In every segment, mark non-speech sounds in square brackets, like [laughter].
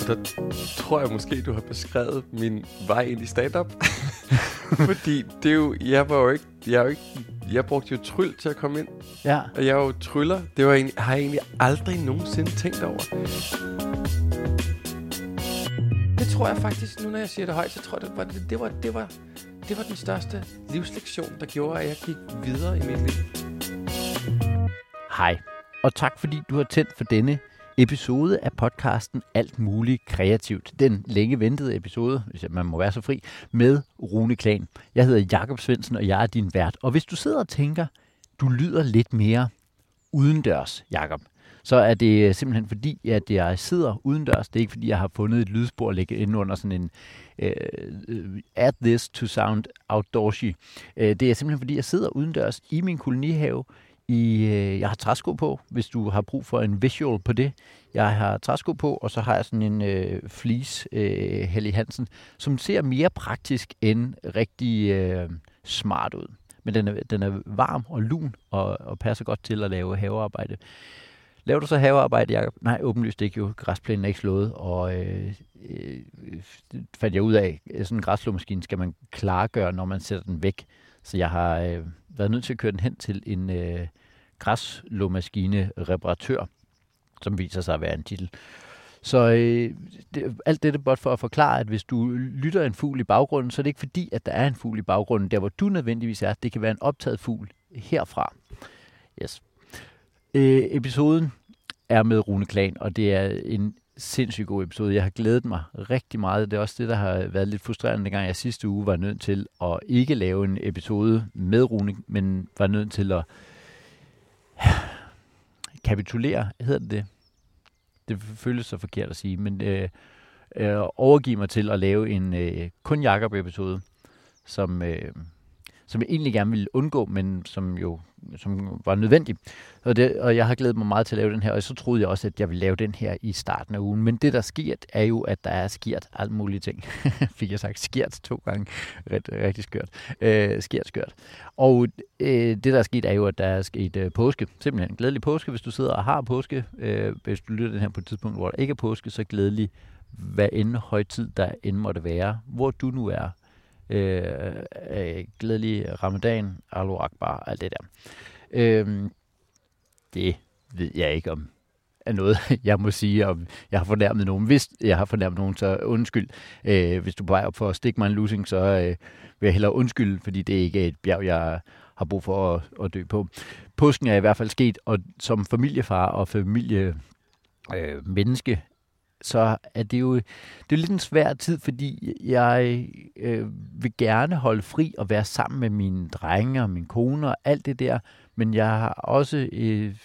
Og der tror jeg måske, du har beskrevet min vej ind i stand-up. [laughs] Fordi det er jo, jeg var jo ikke, jeg, er jo ikke, jeg brugte jo tryl til at komme ind. Ja. Og jeg er jo tryller. Det var egentlig, har jeg egentlig aldrig nogensinde tænkt over. Det tror jeg faktisk, nu når jeg siger det højt, så tror jeg, det var, det, det var, det var, det var den største livslektion, der gjorde, at jeg gik videre i mit liv. Hej, og tak fordi du har tændt for denne episode af podcasten Alt Muligt Kreativt. Den længe ventede episode, hvis man må være så fri, med Rune Klan. Jeg hedder Jakob Svendsen, og jeg er din vært. Og hvis du sidder og tænker, du lyder lidt mere udendørs, Jakob, så er det øh, simpelthen fordi, at jeg sidder udendørs. Det er ikke fordi, jeg har fundet et lydspor at lægge ind under sådan en øh, øh, uh, add this to sound outdoorsy. Uh, det er simpelthen fordi, jeg sidder udendørs i min kolonihave. I, øh, jeg har træsko på, hvis du har brug for en visual på det. Jeg har træsko på, og så har jeg sådan en øh, fleece, øh, Helly Hansen, som ser mere praktisk end rigtig øh, smart ud. Men den er, den er varm og lun og, og passer godt til at lave havearbejde. Laver du så havearbejde, Jacob? Nej, åbenlyst ikke jo. Græsplænen er ikke slået, og øh, øh, fandt jeg ud af, at sådan en græsslåmaskine skal man klargøre, når man sætter den væk. Så jeg har øh, været nødt til at køre den hen til en øh, græslåmaskine-reparatør, som viser sig at være en titel. Så øh, det, alt det blot for at forklare, at hvis du lytter en fugl i baggrunden, så er det ikke fordi, at der er en fugl i baggrunden, der hvor du nødvendigvis er. Det kan være en optaget fugl herfra. Yes. Øh, episoden er med Rune Klan, og det er en sindssygt god episode. Jeg har glædet mig rigtig meget. Det er også det, der har været lidt frustrerende, dengang jeg sidste uge var nødt til at ikke lave en episode med Rune, men var nødt til at [sighs] kapitulere, hedder det det? Det føles så forkert at sige, men øh, øh, overgive mig til at lave en øh, kun Jakob-episode, som, øh, som jeg egentlig gerne ville undgå, men som jo som var nødvendig. Og, det, og jeg har glædet mig meget til at lave den her, og så troede jeg også, at jeg ville lave den her i starten af ugen. Men det, der sker, er jo, at der er skirt alt mulige ting. [laughs] Fik jeg sagt skirt to gange. Rigt, rigtig skørt. Øh, skirt skørt. Og øh, det, der er sket, er jo, at der er sket øh, påske. Simpelthen glædelig påske, hvis du sidder og har påske. Øh, hvis du lytter den her på et tidspunkt, hvor der ikke er påske, så glædelig hvad end højtid der end måtte være, hvor du nu er øh, øh, glædelig ramadan, Alu Akbar, alt det der. Øh, det ved jeg ikke om er noget, [laughs] jeg må sige, om jeg har fornærmet nogen. Hvis jeg har fornærmet nogen, så undskyld. Øh, hvis du bare op for at stikke mig en losing, så øh, vil jeg hellere undskylde, fordi det ikke er et bjerg, jeg har brug for at, at dø på. Påsken er i hvert fald sket, og som familiefar og familie øh, menneske, så er det jo det er lidt en svær tid, fordi jeg øh, vil gerne holde fri og være sammen med mine drenge og min kone og alt det der, men jeg har også øh,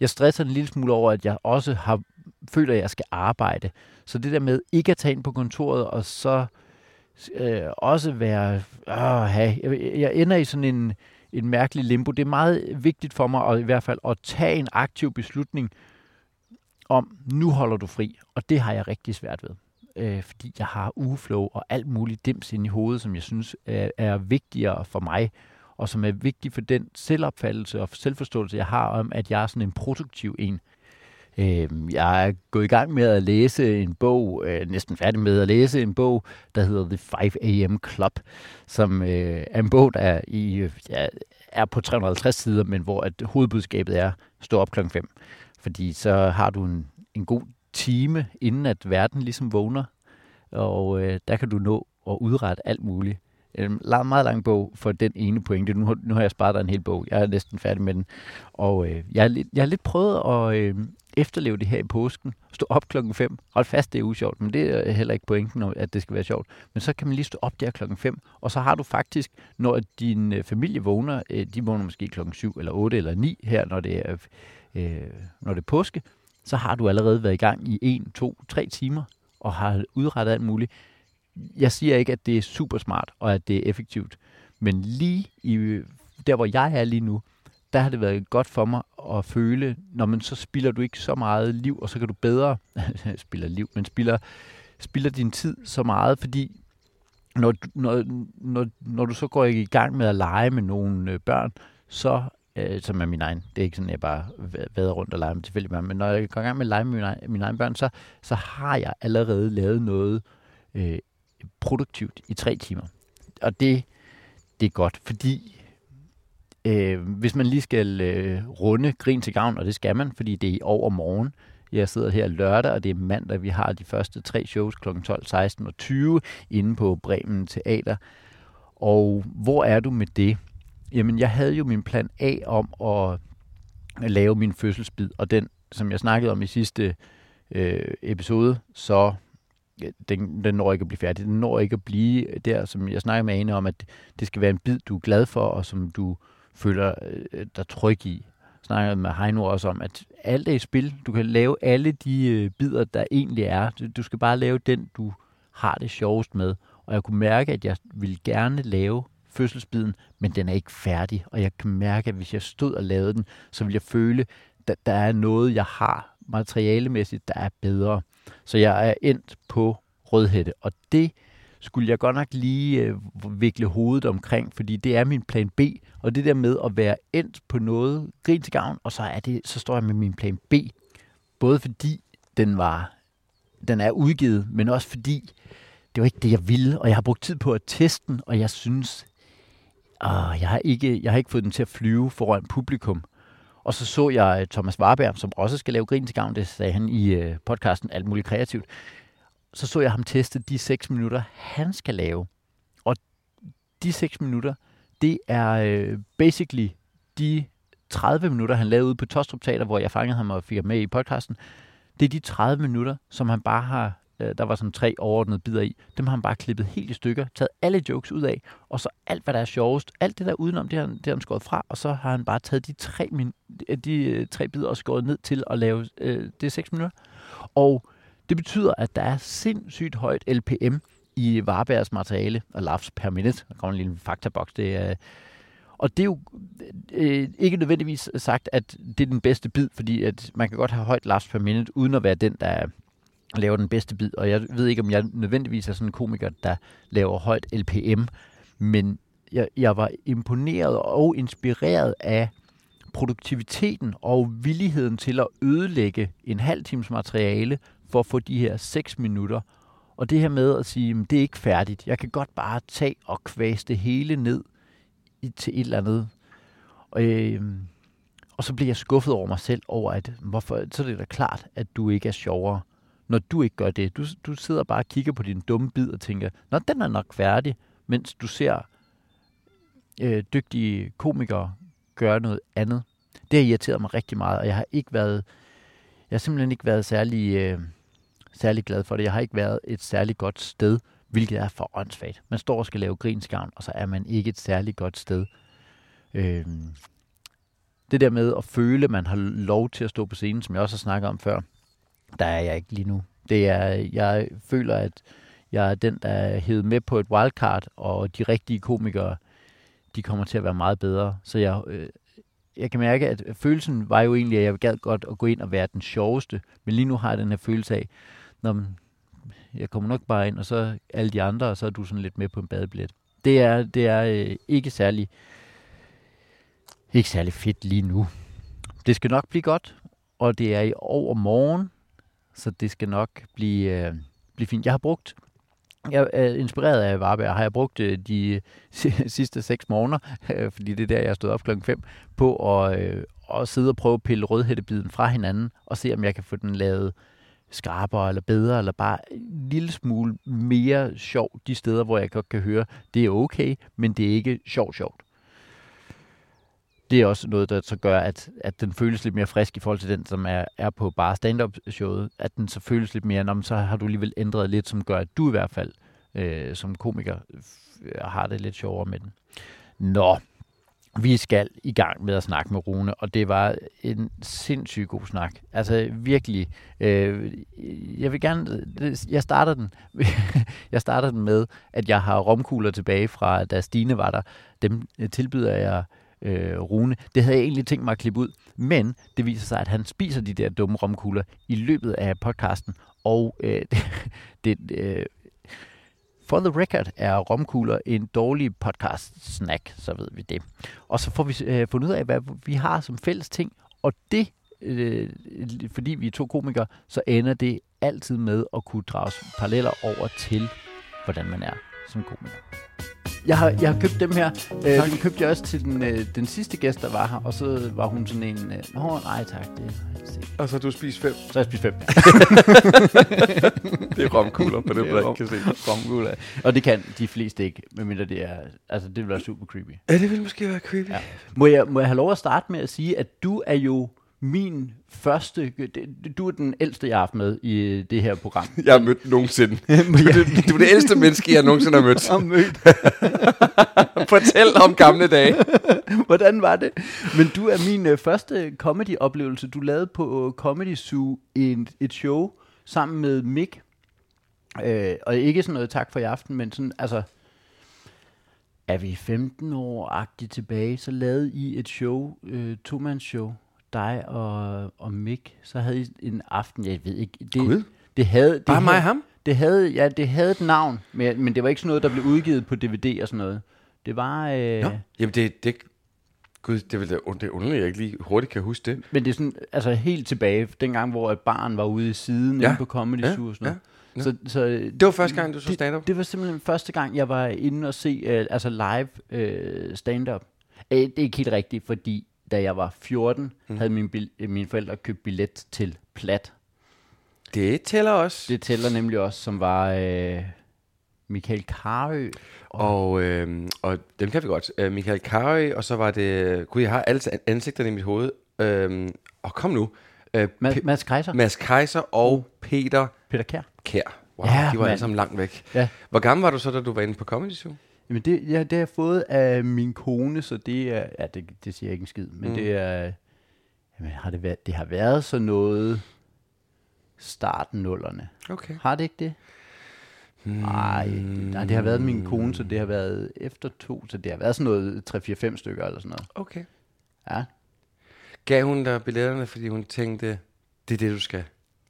jeg stresser en lille smule over, at jeg også har føler, at jeg skal arbejde. Så det der med ikke at tage ind på kontoret og så øh, også være øh, hey, jeg, jeg ender i sådan en en mærkelig limbo. Det er meget vigtigt for mig at, i hvert fald at tage en aktiv beslutning om, nu holder du fri. Og det har jeg rigtig svært ved. Øh, fordi jeg har ugeflow og alt muligt dims ind i hovedet, som jeg synes er, er vigtigere for mig, og som er vigtig for den selvopfattelse og selvforståelse, jeg har om, at jeg er sådan en produktiv en. Øh, jeg er gået i gang med at læse en bog, øh, næsten færdig med at læse en bog, der hedder The 5 AM Club, som øh, er en bog, der er, i, ja, er på 350 sider, men hvor at hovedbudskabet er, stå op klokken 5 fordi så har du en, en god time, inden at verden ligesom vågner, og øh, der kan du nå at udrette alt muligt. En lang, meget lang bog for den ene pointe. Nu, nu har jeg sparet dig en hel bog. Jeg er næsten færdig med den. Og øh, jeg, har, jeg har lidt prøvet at øh, efterleve det her i påsken. Stå op klokken 5. Hold fast, det er usjovt, men det er heller ikke pointen, at det skal være sjovt. Men så kan man lige stå op der klokken 5, og så har du faktisk, når din øh, familie vågner, øh, de vågner måske klokken 7 eller 8 eller 9 her, når det er øh, når det er påske, så har du allerede været i gang i 1, 2, 3 timer og har udrettet alt muligt. Jeg siger ikke, at det er super smart og at det er effektivt, men lige i, øh, der, hvor jeg er lige nu, der har det været godt for mig at føle, når man så spilder du ikke så meget liv, og så kan du bedre, [laughs] spiller liv, men spiller, spiller din tid så meget, fordi når, når, når, når du så går i gang med at lege med nogle øh, børn, så øh, som er min egen. Det er ikke sådan, at jeg bare vader rundt og leger med tilfældige børn. Men når jeg går i gang med at lege med mine, egen, mine egne børn, så, så har jeg allerede lavet noget øh, produktivt i tre timer. Og det, det er godt, fordi øh, hvis man lige skal øh, runde Grin til gavn, og det skal man, fordi det er i over morgen, jeg sidder her lørdag, og det er mandag. Vi har de første tre shows kl. 12, 16 og 20 inde på Bremen Teater. Og hvor er du med det? Jamen, jeg havde jo min plan A om at lave min fødselsbid, og den, som jeg snakkede om i sidste øh, episode, så den, den når ikke at blive færdig. Den når ikke at blive der, som jeg snakker med Ane om, at det skal være en bid, du er glad for, og som du føler øh, dig tryg i. Jeg snakker med Heino også om, at alt er i spil. Du kan lave alle de øh, bidder, der egentlig er. Du skal bare lave den, du har det sjovest med. Og jeg kunne mærke, at jeg ville gerne lave fødselsbiden, men den er ikke færdig. Og jeg kan mærke, at hvis jeg stod og lavede den, så ville jeg føle, at der er noget, jeg har materialemæssigt, der er bedre. Så jeg er endt på rødhætte, og det skulle jeg godt nok lige øh, vikle hovedet omkring, fordi det er min plan B, og det der med at være endt på noget grin til gavn, og så, er det, så står jeg med min plan B, både fordi den var den er udgivet, men også fordi det var ikke det, jeg ville, og jeg har brugt tid på at teste den, og jeg synes, ah, jeg, har ikke, jeg har ikke fået den til at flyve foran publikum. Og så så jeg øh, Thomas Warberg, som også skal lave grin til gavn, det sagde han i øh, podcasten Alt muligt kreativt. Så så jeg ham teste de 6 minutter, han skal lave. Og de 6 minutter, det er øh, basically de 30 minutter, han lavede ude på Tostrup Teater, hvor jeg fangede ham og fik ham med i podcasten. Det er de 30 minutter, som han bare har Øh, der var sådan tre overordnede bidder i. Dem har han bare klippet helt i stykker, taget alle jokes ud af, og så alt, hvad der er sjovest, alt det der udenom, det har, det har han skåret fra, og så har han bare taget de tre, min, øh, de, øh, tre bidder og skåret ned til at lave øh, det seks minutter. Og det betyder, at der er sindssygt højt LPM i Varbergs materiale, og laughs per minute. Der kommer en lille faktaboks. Det er, og det er jo øh, ikke nødvendigvis sagt, at det er den bedste bid, fordi at man kan godt have højt laughs per minute, uden at være den, der laver den bedste bid. Og jeg ved ikke, om jeg nødvendigvis er sådan en komiker, der laver højt LPM, men jeg, jeg var imponeret og inspireret af produktiviteten og villigheden til at ødelægge en halv times materiale for at få de her 6 minutter. Og det her med at sige, at det er ikke færdigt. Jeg kan godt bare tage og kvæste det hele ned til et eller andet. Og, øh, og så bliver jeg skuffet over mig selv over, at hvorfor, så er det da klart, at du ikke er sjovere når du ikke gør det. Du, du sidder bare og kigger på din dumme bid og tænker, nå, den er nok færdig, mens du ser øh, dygtige komikere gøre noget andet. Det har irriteret mig rigtig meget, og jeg har ikke været, jeg har simpelthen ikke været særlig, øh, særlig glad for det. Jeg har ikke været et særligt godt sted, hvilket er for åndssvagt. Man står og skal lave grinskavn, og så er man ikke et særligt godt sted. Øh, det der med at føle, at man har lov til at stå på scenen, som jeg også har snakket om før, der er jeg ikke lige nu. Det er, jeg føler, at jeg er den, der er hævet med på et wildcard, og de rigtige komikere, de kommer til at være meget bedre. Så jeg, øh, jeg kan mærke, at følelsen var jo egentlig, at jeg gad godt at gå ind og være den sjoveste, men lige nu har jeg den her følelse af, når jeg kommer nok bare ind, og så alle de andre, og så er du sådan lidt med på en badebillet. Det er, det er øh, ikke særlig ikke særlig fedt lige nu. Det skal nok blive godt, og det er i overmorgen, så det skal nok blive, øh, blive fint. Jeg har brugt jeg er inspireret af Varberg, har jeg brugt øh, de [laughs] sidste seks måneder, øh, fordi det er der, jeg stod op klokken 5, på at, øh, at sidde og prøve at pille rødhættebiden fra hinanden, og se, om jeg kan få den lavet skarpere eller bedre, eller bare en lille smule mere sjov de steder, hvor jeg godt kan høre, det er okay, men det er ikke sjovt sjovt det er også noget, der så gør, at, at den føles lidt mere frisk i forhold til den, som er, er på bare stand-up showet. At den så føles lidt mere, men så har du alligevel ændret lidt, som gør, at du i hvert fald øh, som komiker øh, har det lidt sjovere med den. Nå, vi skal i gang med at snakke med Rune, og det var en sindssygt god snak. Altså virkelig. Øh, jeg vil gerne, øh, jeg starter den, [laughs] jeg starter den med, at jeg har romkugler tilbage fra, da Stine var der. Dem øh, tilbyder jeg øh, Rune. Det havde jeg egentlig tænkt mig at klippe ud, men det viser sig, at han spiser de der dumme romkugler i løbet af podcasten, og øh, [laughs] det, det øh, for the record er romkugler en dårlig podcast-snack, så ved vi det. Og så får vi øh, fundet ud af, hvad vi har som fælles ting, og det, øh, fordi vi er to komikere, så ender det altid med at kunne drages paralleller over til, hvordan man er som komiker. Jeg har, jeg har købt dem her. Øh, dem købte jeg også til den, øh, den sidste gæst, der var her, og så var hun sådan en, øh, Nå, nej tak, det har jeg ikke." Og så har du spist fem. Så har jeg spist fem. [laughs] Det er romkugler på det, man rom- kan se. Romkugler. Og det kan de fleste ikke, medmindre det er, altså det vil være super creepy. Ja, det vil måske være creepy. Ja. Må jeg, må jeg have lov at starte med at sige, at du er jo min første, du er den ældste, jeg har haft med i det her program. [laughs] Jeg har mødt nogensinde. [laughs] Du, er det- du er det ældste menneske, jeg nogensinde har mødt. [laughs] har mødt. Fortæl om gamle dage. Hvordan var det? Men du er min øh, første comedy-oplevelse. Du lavede på øh, Comedy Zoo en, et show sammen med Mick. Øh, og ikke sådan noget tak for i aften, men sådan, altså, er vi 15 år-agtigt tilbage, så lavede I et show, øh, to-mands-show, dig og, og Mick. Så havde I en aften, jeg ved ikke, det, Gud. det havde... Det Bare mig havde, og ham? Det havde, ja, det havde et navn, men, men det var ikke sådan noget, der blev udgivet på DVD og sådan noget. Det var... Øh, Nå. Jamen, det, det, Gud, det, vil da, det er underligt, at jeg ikke lige hurtigt kan huske det. Men det er sådan, altså helt tilbage, dengang hvor et barn var ude i siden Ja. inde på Comedy Ja. Zoo og sådan noget. Ja. Så, så Det var første gang, du så stand-up? det var simpelthen første gang, jeg var inde og se øh, altså live øh, stand-up. Øh, det er ikke helt rigtigt, fordi da jeg var 14, mm. havde mine, bil, øh, mine forældre købt billet til Plat. Det tæller også. Det tæller nemlig også, som var øh, Michael Karø. Og, øh, og dem kan vi godt. Øh, Michael Carøe, og så var det... Gud, jeg har alle ansigterne i mit hoved. Øh, og kom nu. Øh, Mads, Pe- Mads Kaiser. Mads Kaiser og Peter Peter Kær. Kær. Wow, Ja, de var alle mand. sammen langt væk. Ja. Hvor gammel var du så, da du var inde på Comedy Zoo? Jamen det, ja, det har jeg fået af min kone, så det er, ja, det, det siger jeg ikke en skid, men Mm. mm. det er, jamen har det været, det har været sådan noget starten nullerne. Okay. Har det ikke det? Nej, nej, det har været min kone, så det har været efter to, så det har været sådan noget 3-4-5 stykker eller sådan noget. Okay. Ja. Gav hun dig billetterne, fordi hun tænkte, det er det, du skal?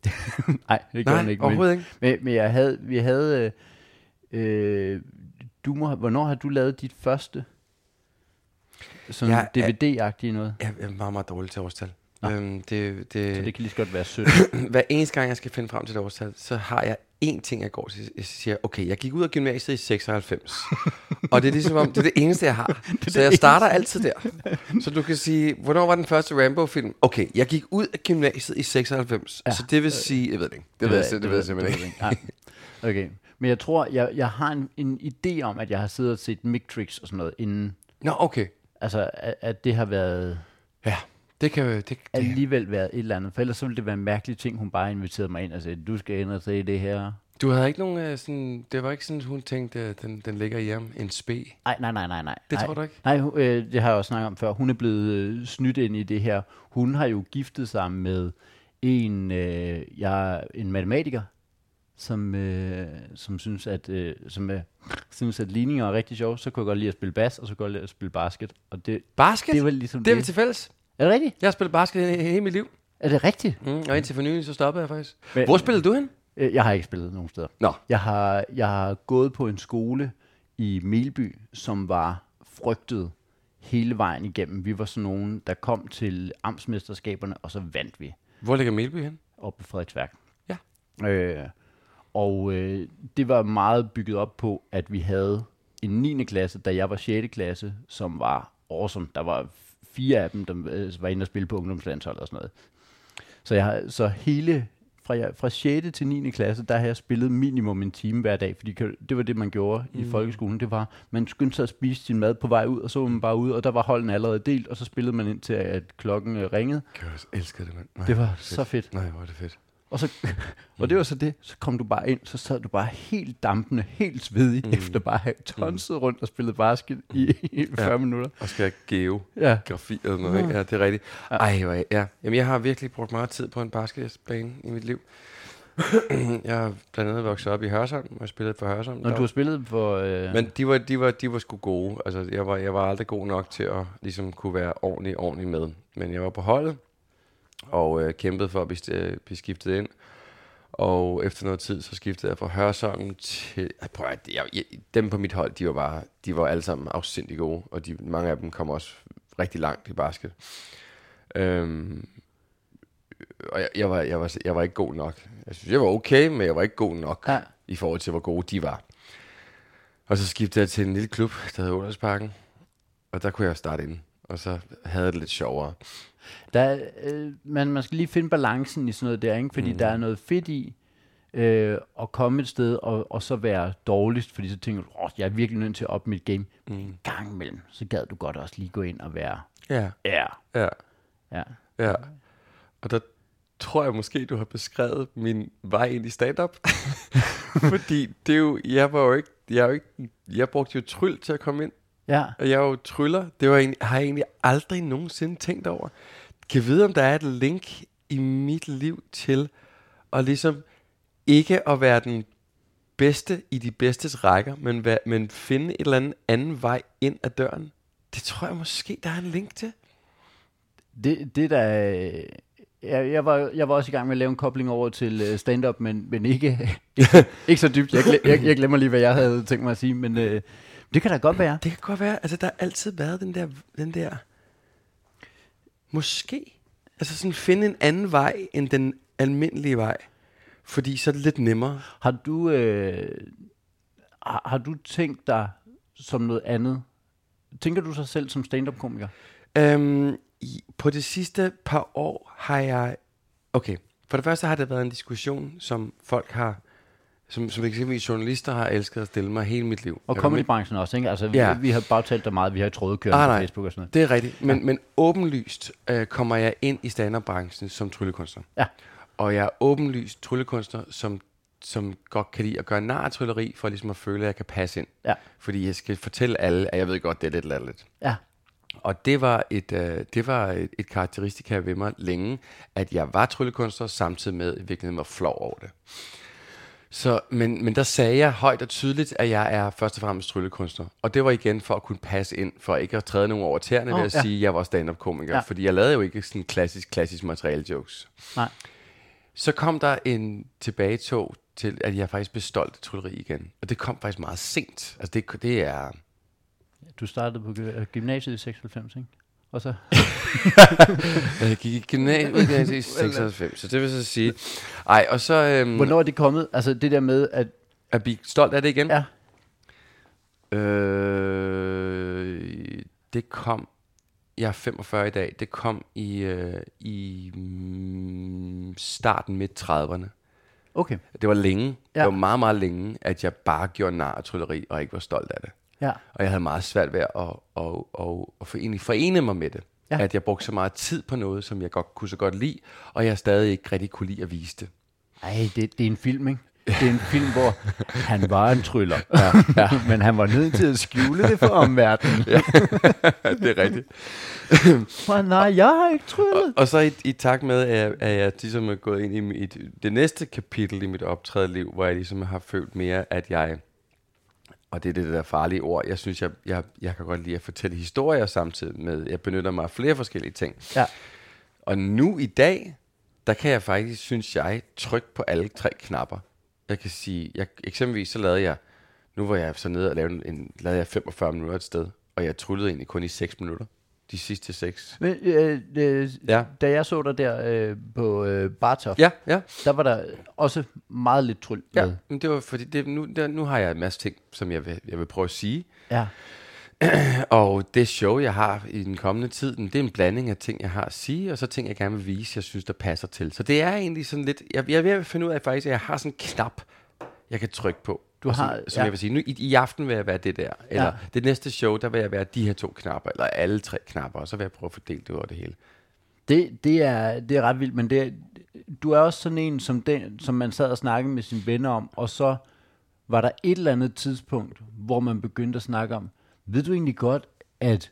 [laughs] Nej, det gjorde hun Nej, ikke. Men, overhovedet ikke. men, men jeg havde, vi havde, øh, øh, du må, hvornår har du lavet dit første sådan Jeg DVD-agtige noget? Jeg er meget, meget dårlig til årstal. Nå. Øhm, det, det, Så det kan lige så godt være 17. [clears throat] hver eneste gang, jeg skal finde frem til det årstal, så har jeg én ting, jeg går til. Jeg siger, okay, jeg gik ud af gymnasiet i 96. og det er ligesom om, det er det eneste, jeg har. [laughs] så jeg starter altid der. Så du kan sige, hvornår var den første Rambo-film? Okay, jeg gik ud af gymnasiet i 96. Ja. Så det vil sige, jeg ved det ikke. Det, ved, jeg, det, det ved jeg simpelthen ikke. Okay. Men jeg tror, jeg, jeg har en, en idé om, at jeg har siddet og set Mictrix og sådan noget inden. Nå, okay. Altså, at, at det har været Ja, det kan det, det, alligevel været et eller andet. For ellers så ville det være en mærkelig ting, hun bare inviterede mig ind og sagde, du skal ind og se det her. Du havde ikke nogen øh, sådan, det var ikke sådan, hun tænkte, at den, den ligger i ham, en spe. Ej, nej, nej, nej, nej. Det nej. tror du ikke? Nej, øh, det har jeg også snakket om før. Hun er blevet øh, snydt ind i det her. Hun har jo giftet sig med en, øh, jeg, en matematiker, som, øh, som synes, at, øh, som øh, synes, at ligninger er rigtig sjov. Så kunne jeg godt lide at spille bas, og så kunne jeg godt lide at spille basket. Og det, Basket? det var ligesom det er vi det. til fælles. Er det rigtigt? Jeg har spillet basket hele, hele mit liv. Er det rigtigt? Mm, og indtil for nylig, så stoppede jeg faktisk. Men- Hvor spillede du hen? Øh, Jeg har ikke spillet nogen steder. Nå. Jeg har, jeg har gået på en skole i Melby, som var frygtet hele vejen igennem. Vi var sådan nogen, der kom til amtsmesterskaberne, og så vandt vi Hvor ligger Melby hen? op på Frederiksværk. Ja. Øh, og øh, det var meget bygget op på, at vi havde en 9. klasse, da jeg var 6. klasse, som var awesome. Der var fire af dem, der øh, var inde og spille på ungdomslandshold og sådan noget. Så, jeg har, så hele fra, jeg, fra 6. til 9. klasse, der har jeg spillet minimum en time hver dag, fordi det var det, man gjorde mm. i folkeskolen. Det var, man skyndte sig at spise sin mad på vej ud, og så var man bare ude, og der var holdene allerede delt, og så spillede man ind til, at klokken øh, ringede. Jeg elsker det, mand. Nej, Det var hvor så fedt. Nej, hvor er det fedt. Og, så, [laughs] og det var så det, så kom du bare ind, så sad du bare helt dampende, helt svedig, mm. efter bare at have tonset rundt og spillet basket i, i 40 ja. minutter. Og skal geo Ja. grafi eller noget, ikke? Ja, det er rigtigt. Ej, hvor ja. Jamen, jeg har virkelig brugt meget tid på en basketbane i mit liv. [clears throat] jeg har blandt andet vokset op i Hørsholm, og jeg spillede for Hørsholm. Når du har spillet for... Øh, Men de var, de var, de var sgu gode. Altså, jeg var, jeg var aldrig god nok til at ligesom, kunne være ordentlig, ordentlig med. Men jeg var på holdet, og øh, kæmpede for at blive, øh, blive skiftet ind. Og efter noget tid, så skiftede jeg fra Hørsholm til... Prøv at, jeg, jeg, dem på mit hold, de var bare... De var alle sammen afsindig gode, og de, mange af dem kom også rigtig langt i basket. Øhm, og jeg, jeg, var, jeg, var, jeg var ikke god nok. Jeg synes, jeg var okay, men jeg var ikke god nok Ja. i forhold til, hvor gode de var. Og så skiftede jeg til en lille klub, der hed Undersparken. Og der kunne jeg starte ind. Og så havde det lidt sjovere. Der, er, øh, man, man skal lige finde balancen i sådan noget der, ikke? fordi mm. der er noget fedt i øh, at komme et sted og, og så være dårligst, fordi så tænker du, oh, jeg er virkelig nødt til at op mit game. Mm. En gang imellem, så gad du godt også lige gå ind og være, Ja, ja, ja, ja. ja. Og der tror jeg måske, du har beskrevet min vej ind i stand-up. [laughs] Fordi det er jo, jeg var jo ikke, jeg, jo ikke, jeg brugte jo tryl til at komme ind. Ja, Og jeg er jo tryller. Det var egentlig, har jeg egentlig aldrig nogensinde tænkt over. Kan vide, om der er et link i mit liv til at ligesom ikke at være den bedste i de bedstes rækker, men, væ- men finde et eller andet anden vej ind ad døren. Det tror jeg måske, der er en link til. det, det der... Jeg, jeg, var, jeg var også i gang med at lave en kobling over til øh, stand-up, men, men ikke, ikke, [laughs] ikke så dybt. Jeg, jeg, jeg glemmer lige, hvad jeg havde tænkt mig at sige, men øh, det kan da godt være. Det kan godt være, altså der har altid været den der, den der, måske, altså sådan finde en anden vej end den almindelige vej. Fordi så er det lidt nemmere. Har du, øh, har, har du tænkt dig som noget andet? Tænker du sig selv som stand-up-komiker? Øhm, i, på det sidste par år har jeg... Okay, for det første har det været en diskussion, som folk har... Som, som eksempelvis journalister har elsket at stille mig hele mit liv. Og comedybranchen også, ikke? Altså, vi, Ja. vi har bare talt dig meget, vi har trådet kørt Ah, på. Facebook og sådan noget. Det er rigtigt. Men, ja. men åbenlyst øh, kommer jeg ind i stand-up-branchen som tryllekunstner. Ja. Og jeg er åbenlyst tryllekunstner, som, som godt kan lide at gøre nar af trylleri, for ligesom at føle, at jeg kan passe ind. Ja. Fordi jeg skal fortælle alle, at jeg ved godt, det er lidt latterligt. Ja. Og det var et, øh, det var et, et karakteristika ved mig længe, at jeg var tryllekunstner, samtidig med i virkeligheden var flov over det. Så, men, men der sagde jeg højt og tydeligt, at jeg er først og fremmest tryllekunstner. Og det var igen for at kunne passe ind, for ikke at træde nogen over tæerne Åh, ved at ja. sige, at jeg var stand-up-komiker. Ja. Fordi jeg lavede jo ikke sådan klassisk, klassisk materiale jokes. Nej. Så kom der en tilbagetog til, at jeg faktisk af trylleri igen. Og det kom faktisk meget sent. Altså det, det er... Du startede på gy- gymnasiet i 96, ikke? Og så... [laughs] Jeg gik i gymnasiet i 96, så det vil så sige... Ej, og så... Øhm, Hvornår er det kommet? Altså det der med, at... at blive stolt af det igen? Ja, Øh, det kom... Jeg er 45 i dag. Det kom i, øh, i mm, starten midt 30'erne. okay. Det var længe. Ja. Det var meget, meget længe, at jeg bare gjorde nar af trylleri, og ikke var stolt af det. Ja. Og jeg havde meget svært ved at, at, at, at, at forene, forene mig med det. Ja. At jeg brugte så meget tid på noget, som jeg godt kunne så godt lide, og jeg stadig ikke rigtig kunne lide at vise det. Ej, det, det er en film, ikke? Det er en film, hvor [laughs] han var en tryller, ja, ja. [laughs] men han var nødt til at skjule det for omverdenen. Ja. [laughs] det er rigtigt. For nej, jeg har ikke tryllet. Og så i, i takt med, at jeg, at jeg ligesom er gået ind i mit, det næste kapitel i mit optrædeliv, hvor jeg ligesom har følt mere, at jeg, og det er det der farlige ord, jeg synes, jeg, jeg, jeg kan godt lide at fortælle historier samtidig med, jeg benytter mig af flere forskellige ting. Ja. Og nu i dag, der kan jeg faktisk, synes jeg, trykke på alle tre knapper. Jeg kan sige, jeg, eksempelvis så lavede jeg, nu var jeg så nede og lavede, en, lavede jeg 45 minutter et sted, og jeg tryllede egentlig kun i 6 minutter. De sidste 6. Men, øh, øh, Ja. da jeg så dig der øh, på øh, Bartof, Ja, ja. der var der også meget lidt tryl Ja, med. men det var fordi, det, nu, der, nu har jeg en masse ting, som jeg vil, jeg vil prøve at sige. Ja. [clears throat] Og det show, jeg har i den kommende tid, det er en blanding af ting, jeg har at sige, og så ting, jeg gerne vil vise, jeg synes, der passer til. Så det er egentlig sådan lidt, jeg, jeg er ved at finde ud af faktisk, at jeg har sådan en knap, jeg kan trykke på. Du som, har- som ja. jeg vil sige, nu i, i aften vil jeg være det der, eller Ja. det næste show, der vil jeg være de her to knapper, eller alle tre knapper, og så vil jeg prøve at fordele det over det hele. Det, det, er, det er ret vildt, men det du er også sådan en, som, den, som man sad og snakkede med sine venner om, og så var der et eller andet tidspunkt, hvor man begyndte at snakke om, ved du egentlig godt, at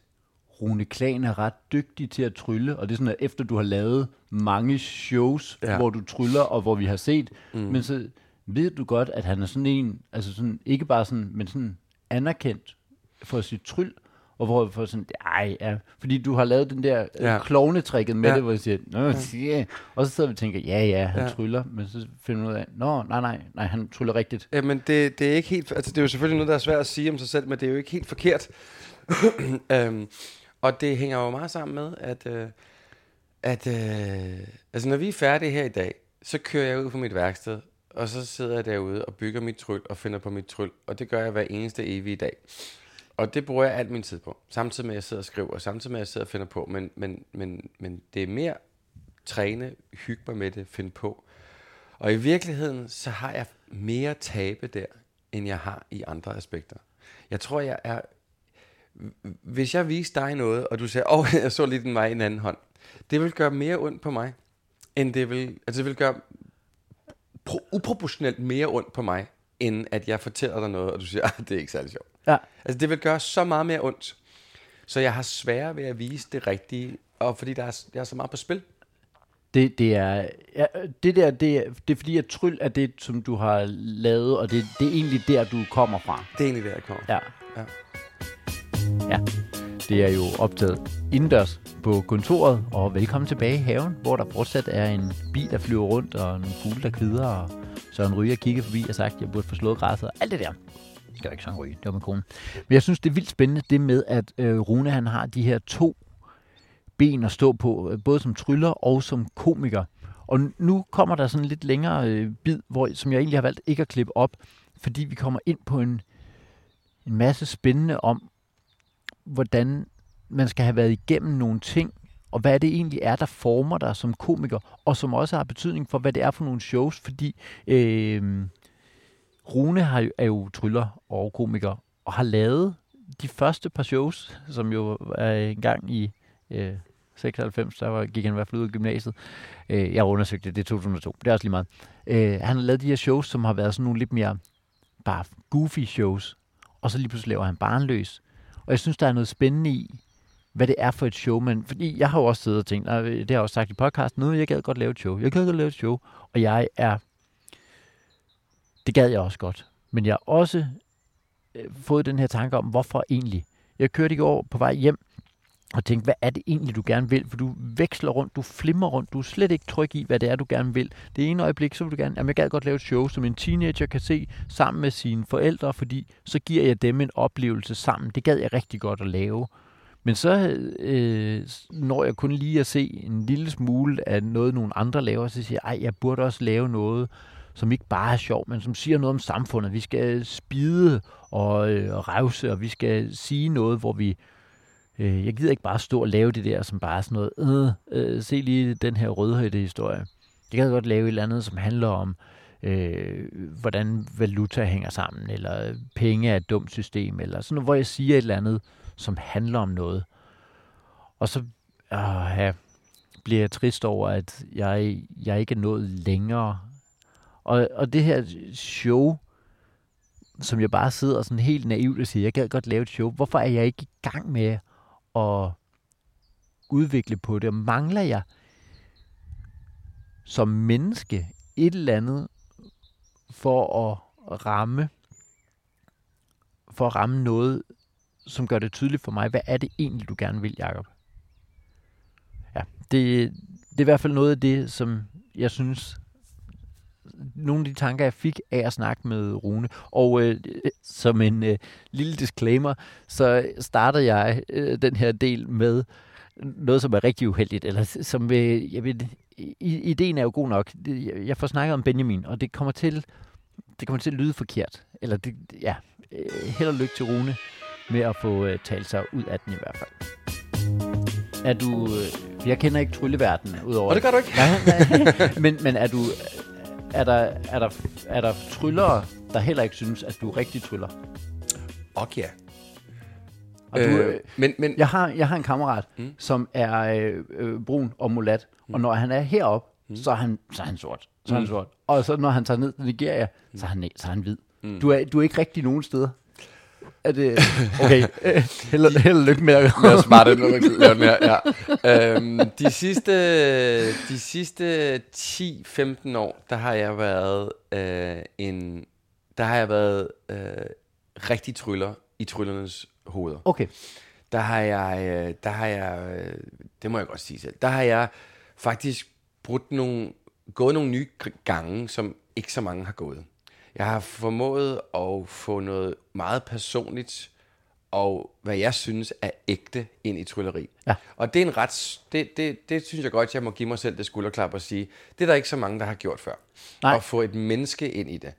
Rune Klan er ret dygtig til at trylle, og det er sådan, at efter du har lavet mange shows. Ja. hvor du tryller, og hvor vi har set, mm. men så ved du godt, at han er sådan en, altså sådan, ikke bare sådan, men sådan anerkendt for sit tryl, Og hvor får sådan, ej, ja, fordi du har lavet den der Ja. ja. klovnetrækket med Ja. det, hvor jeg siger, Nå, ja. og så sidder vi og tænker, ja, ja, han ja. tryller, men så finder man ud af, nå, nej, nej, nej, han tryller rigtigt. Jamen, det, det er ikke helt... Altså, det er jo selvfølgelig noget, der er svært at sige om sig selv, men det er jo ikke helt forkert. [clears throat] øhm, og det hænger jo meget sammen med, at... Øh, at øh, altså, når vi er færdige her i dag, så kører jeg ud på mit værksted, og så sidder jeg derude og bygger mit tryl og finder på mit tryl. Og det gør jeg hver eneste evige dag. Og det bruger jeg alt min tid på. Samtidig med, at jeg sidder og skriver, og samtidig med, at jeg sidder og finder på. Men, men, men, men det er mere træne, hygge mig med det, finde på. Og i virkeligheden, så har jeg mere tabe der, end jeg har i andre aspekter. Jeg tror, jeg er... Hvis jeg viste dig noget, og du siger, åh, oh, [laughs] jeg så lige den vej i en anden hånd. Det vil gøre mere ondt på mig, end det vil... Altså, det vil gøre pro- uproportionelt mere ondt på mig, end at jeg fortæller dig noget, og du siger, [laughs] ah, det er ikke særlig sjovt. Ja. Altså, det vil gøre så meget mere ondt. Så jeg har sværere ved at vise det rigtige, og fordi der er, der er så meget på spil. Det, det er, ja, det der, det er, det er fordi, at tryl er det, som du har lavet, og det, det er egentlig der, du kommer fra. Det er egentlig der, jeg kommer. Ja. Ja. Ja. Det er jo optaget indendørs på kontoret, og velkommen tilbage i haven, hvor der fortsat er en bil, der flyver rundt, og nogle fugle, der kvider, og Søren Ryger kigger forbi og sagt, at jeg burde få slået græsset, og alt det der. Det var ikke Søren Ryge, det var min kone. Men jeg synes, det er vildt spændende, det med, at øh, Rune han har de her to ben at stå på, øh, både som tryller og som komiker. Og nu kommer der sådan en lidt længere øh, bid, hvor, som jeg egentlig har valgt ikke at klippe op, fordi vi kommer ind på en, en masse spændende om, hvordan man skal have været igennem nogle ting, og hvad det egentlig er, der former dig som komiker, og som også har betydning for, hvad det er for nogle shows, fordi øh, Rune har jo, er jo tryller og komiker, og har lavet de første par shows, som jo er engang i øh, 96, der var, gik han i hvert fald ud af gymnasiet. Øh, jeg undersøgte det, det er 2002, det er også lige meget. Øh, han har lavet de her shows, som har været sådan nogle lidt mere bare goofy shows, og så lige pludselig laver han barnløs. Og jeg synes, der er noget spændende i, hvad det er for et show, men fordi jeg har jo også siddet og tænkt, og det har jeg også sagt i podcasten, nu jeg gad godt lave et show, jeg gad godt lave et show, og jeg er, det gad jeg også godt, men jeg har også øh, fået den her tanke om, hvorfor egentlig. Jeg kørte i går på vej hjem, og tænkte, hvad er det egentlig, du gerne vil? For du veksler rundt, du flimmer rundt, du er slet ikke tryg i, hvad det er, du gerne vil. Det ene øjeblik, så vil du gerne, jamen jeg gad godt lave et show, som en teenager kan se sammen med sine forældre, fordi så giver jeg dem en oplevelse sammen. Det gad jeg rigtig godt at lave. Men så øh, når jeg kun lige at se en lille smule af noget, nogle andre laver, så siger jeg, ej, jeg burde også lave noget, som ikke bare er sjov, men som siger noget om samfundet. Vi skal spide og øh, revse, og vi skal sige noget, hvor vi Øh, jeg gider ikke bare stå og lave det der, som bare er sådan noget, øh, øh, se lige den her rødhøjde historie. Jeg kan godt lave et eller andet, som handler om, øh, hvordan valuta hænger sammen, eller penge er et dumt system, eller sådan noget, hvor jeg siger et eller andet, som handler om noget. Og så øh, ja, bliver jeg trist over, at jeg, jeg ikke er nået længere. Og, og det her show, som jeg bare sidder sådan helt naivt og siger, jeg kan godt lave et show. Hvorfor er jeg ikke i gang med at udvikle på det? Mangler jeg som menneske et eller andet for at ramme for at ramme noget, som gør det tydeligt for mig, hvad er det egentlig, du gerne vil, Jacob? Ja, det, det er i hvert fald noget af det, som jeg synes, nogle af de tanker, jeg fik af at snakke med Rune. Og øh, øh som en øh, lille disclaimer, så starter jeg øh, den her del med noget, som er rigtig uheldigt. Eller som, øh, jeg ved, ideen er jo god nok. Jeg får snakket om Benjamin, og det kommer til, det kommer til at lyde forkert. Eller det, ja, øh, held og lykke til Rune med at få øh, talt sig ud af den i hvert fald. Er du... Øh, jeg kender ikke trylleverdenen udover... Og det gør du ikke. [laughs] Nej, men, men er du... Er der, er, der, er der tryllere, der heller ikke synes, at du rigtig tryller? Okay. Og du, Øh, øh, men, men jeg, har, jeg har en kammerat, Mm. mm. som er øh, øh, brun og mulat, mm. og når han er heroppe, mm. så, er han, så er han sort. Så er han Mm. sort. Og så når han tager ned til Nigeria, så er han, så er han hvid. Mm. Du, er, du er ikke rigtig nogen steder. Er det... [laughs] Okay, held, held og lykke med at... Os smarte lave den mere, ja. øhm, de sidste, de sidste 10-15 år, der har jeg været øh, en, der har jeg været øh, rigtig tryller i tryllernes hoveder. Okay, der har jeg, øh, der har jeg, øh, det må jeg godt sige selv, der har jeg faktisk brudt nogle, gået nogle nye gange, som ikke så mange har gået. Jeg har formået at få noget meget personligt og hvad jeg synes er ægte ind i trylleri. Ja. Og det er en ret, det, det, det synes jeg godt, jeg må give mig selv det skulderklap og sige, det er der ikke så mange, der har gjort før. Nej. At få et menneske ind i det.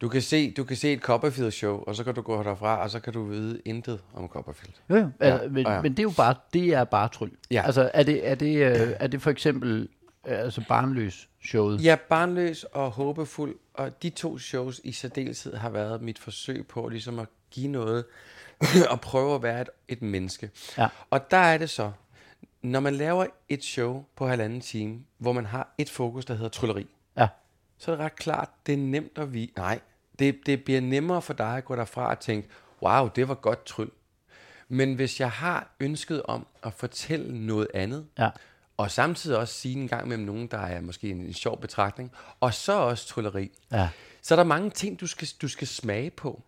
Du kan se, du kan se et Copperfield show, og så kan du gå derfra, og så kan du vide intet om Copperfield. Jo, jo. Ja, Altså, men, ja, men det er jo bare, det er bare tryl. Ja. Altså, er det, er det, øh, er det for eksempel øh, altså barnløs showet? Ja, barnløs og håbefuld, og de to shows i særdeleshed har været mit forsøg på ligesom at give noget [laughs] og prøve at være et, et menneske. Ja. Og der er det så, når man laver et show på halvanden time, hvor man har et fokus, der hedder trylleri, Ja. så er det ret klart, det er nemt at vi. Nej, det, det bliver nemmere for dig at gå derfra og tænke, wow, det var godt tryl. Men hvis jeg har ønsket om at fortælle noget andet, Ja. Og samtidig også sige en gang mellem nogen, der er måske en, en sjov betragtning, og så også trylleri, Ja. så er der mange ting, du skal, du skal smage på.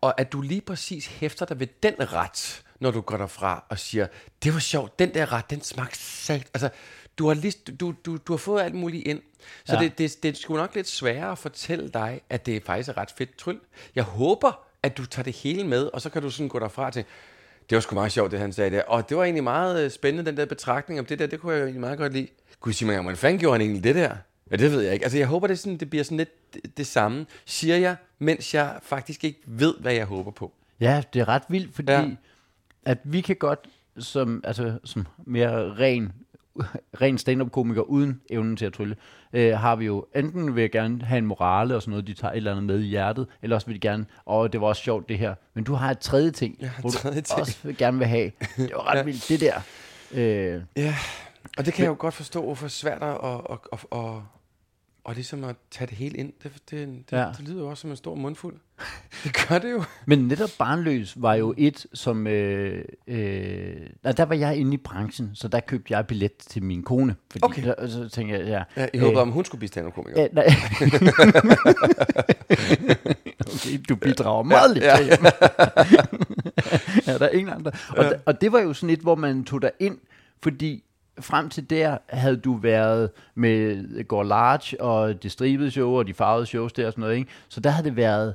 Og at du lige præcis hæfter dig ved den ret, når du går derfra og siger, det var sjovt, den der ret, den smagte sat. Altså, du har, list, du, du, du har fået alt muligt ind. Så ja. det, det, det er sgu nok lidt sværere at fortælle dig, at det faktisk er ret fedt tryl. Jeg håber, at du tager det hele med, og så kan du sådan gå derfra til, det var sgu meget sjovt, det han sagde der. Og det var egentlig meget øh, spændende, den der betragtning om det der. Det kunne jeg jo egentlig meget godt lide. Kunne jeg sige mig, hvordan fanden gjorde han egentlig det der? Ja, det ved jeg ikke. Altså, jeg håber, det, sådan, det bliver sådan lidt det, det samme, siger jeg, mens jeg faktisk ikke ved, hvad jeg håber på. Ja, det er ret vildt, fordi. Ja. at vi kan godt, som, altså, som mere ren, ren stand-up-komiker uden evnen til at trylle, øh, har vi jo enten vil jeg gerne have en morale og sådan noget, de tager et eller andet med i hjertet, eller også vil de gerne, åh, det var også sjovt det her. Men du har et tredje ting, en hvor tredje du ting. også vil gerne vil have. [laughs] Det var ret ja. vildt, det der. Øh, Ja, og det kan jeg jo godt forstå, hvorfor svært at, at, at, at, at, og ligesom at tage det hele ind. Det, det, det, Ja. ja. det lyder jo også som en stor mundfuld. Det gør det jo. Men netop Barnløs var jo et, som... Øh, øh, der var jeg inde i branchen, så der købte jeg billet til min kone. Fordi Okay. der, så tænkte jeg, ja... Ja, jeg håber, om hun skulle blive stand-up-komiker. Øh, nej. [laughs] okay, du bidrager meget lidt ja. hjemme. [laughs] ja, der er ingen andre. Og, ja. og det var jo sådan et, hvor man tog dig ind, fordi frem til der havde du været med Går Large og det stribede show og de farvede shows der og sådan noget, ikke? Så der havde det været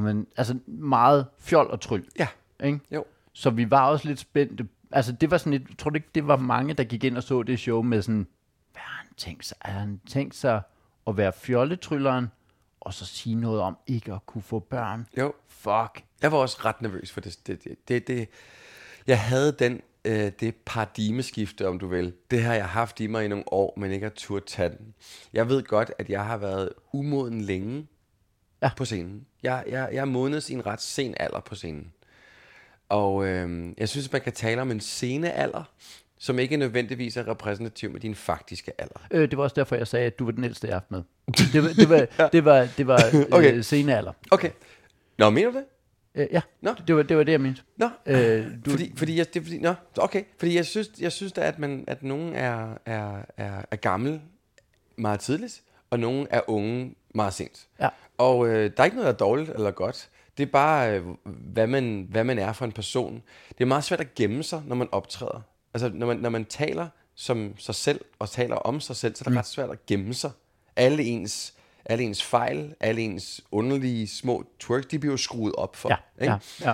man, altså meget fjol og tryl. Ja, Ikke? jo. Så vi var også lidt spændte. Altså det var sådan et, tror du ikke, det var mange, der gik ind og så det show med sådan, hvad har han tænkt sig? Har han tænkt sig at være fjolletrylleren, og så sige noget om ikke at kunne få børn? Jo. Fuck. Jeg var også ret nervøs for det. det, det, det, det jeg havde den, øh, det paradigmeskifte, om du vil. Det har jeg haft i mig i nogle år, men ikke har turde tage den. Jeg ved godt, at jeg har været umoden længe Ja. på scenen. Jeg, jeg, jeg er modnet i en ret sen alder på scenen. Og øh, jeg synes, man kan tale om en scenealder, som ikke nødvendigvis er repræsentativ med din faktiske alder. Øh, det var også derfor, jeg sagde, at du var den ældste, jeg har haft med. [laughs] Det var, det var, ja. det var, det var Okay. øh, senealder. Okay. Nå, mener du det? Øh, ja, Nå. det var, det var det, jeg mente. Nå, Øh, du... fordi, fordi, jeg, det, er fordi, nå, okay. Fordi jeg synes, jeg synes da, at, man, at nogen er, er, er, er gammel meget tidligt, og nogen er unge meget sent. Ja. Og øh, der er ikke noget, der er dårligt eller godt. Det er bare, øh, hvad, man, hvad man er for en person. Det er meget svært at gemme sig, når man optræder. Altså, når man, når man taler som sig selv, og taler om sig selv, så er det mm. ret svært at gemme sig. Alle ens, alle ens fejl, alle ens underlige små twerk, de bliver jo skruet op for. Ja, ikke? ja, ja.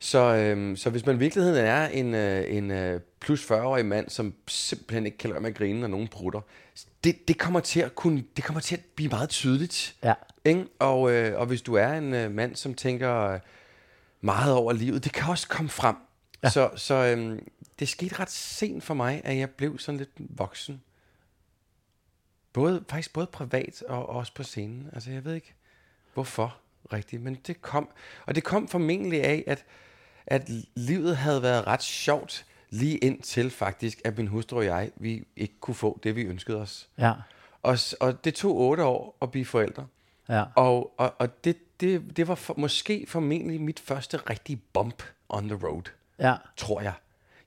Så, øhm, så hvis man i virkeligheden er en, øh, en øh, plus 40-årig mand, som simpelthen ikke kan lade med at grine, når nogen prutter, det, det, kommer til at kunne, det kommer til at blive meget tydeligt. Ja. Ikke? Og, øh, og hvis du er en øh, mand, som tænker meget over livet, det kan også komme frem. Ja. Så, så øhm, det skete ret sent for mig, at jeg blev sådan lidt voksen. Både, faktisk både privat og også på scenen. Altså jeg ved ikke, hvorfor rigtigt, men det kom. Og det kom formentlig af, at, at livet havde været ret sjovt, lige indtil faktisk, at min hustru og jeg, vi ikke kunne få det, vi ønskede os. Ja, Og, og det tog otte år at blive forældre. ja. Og, og, og det, det, det var for, måske formentlig mit første rigtige bump on the road, ja. tror jeg.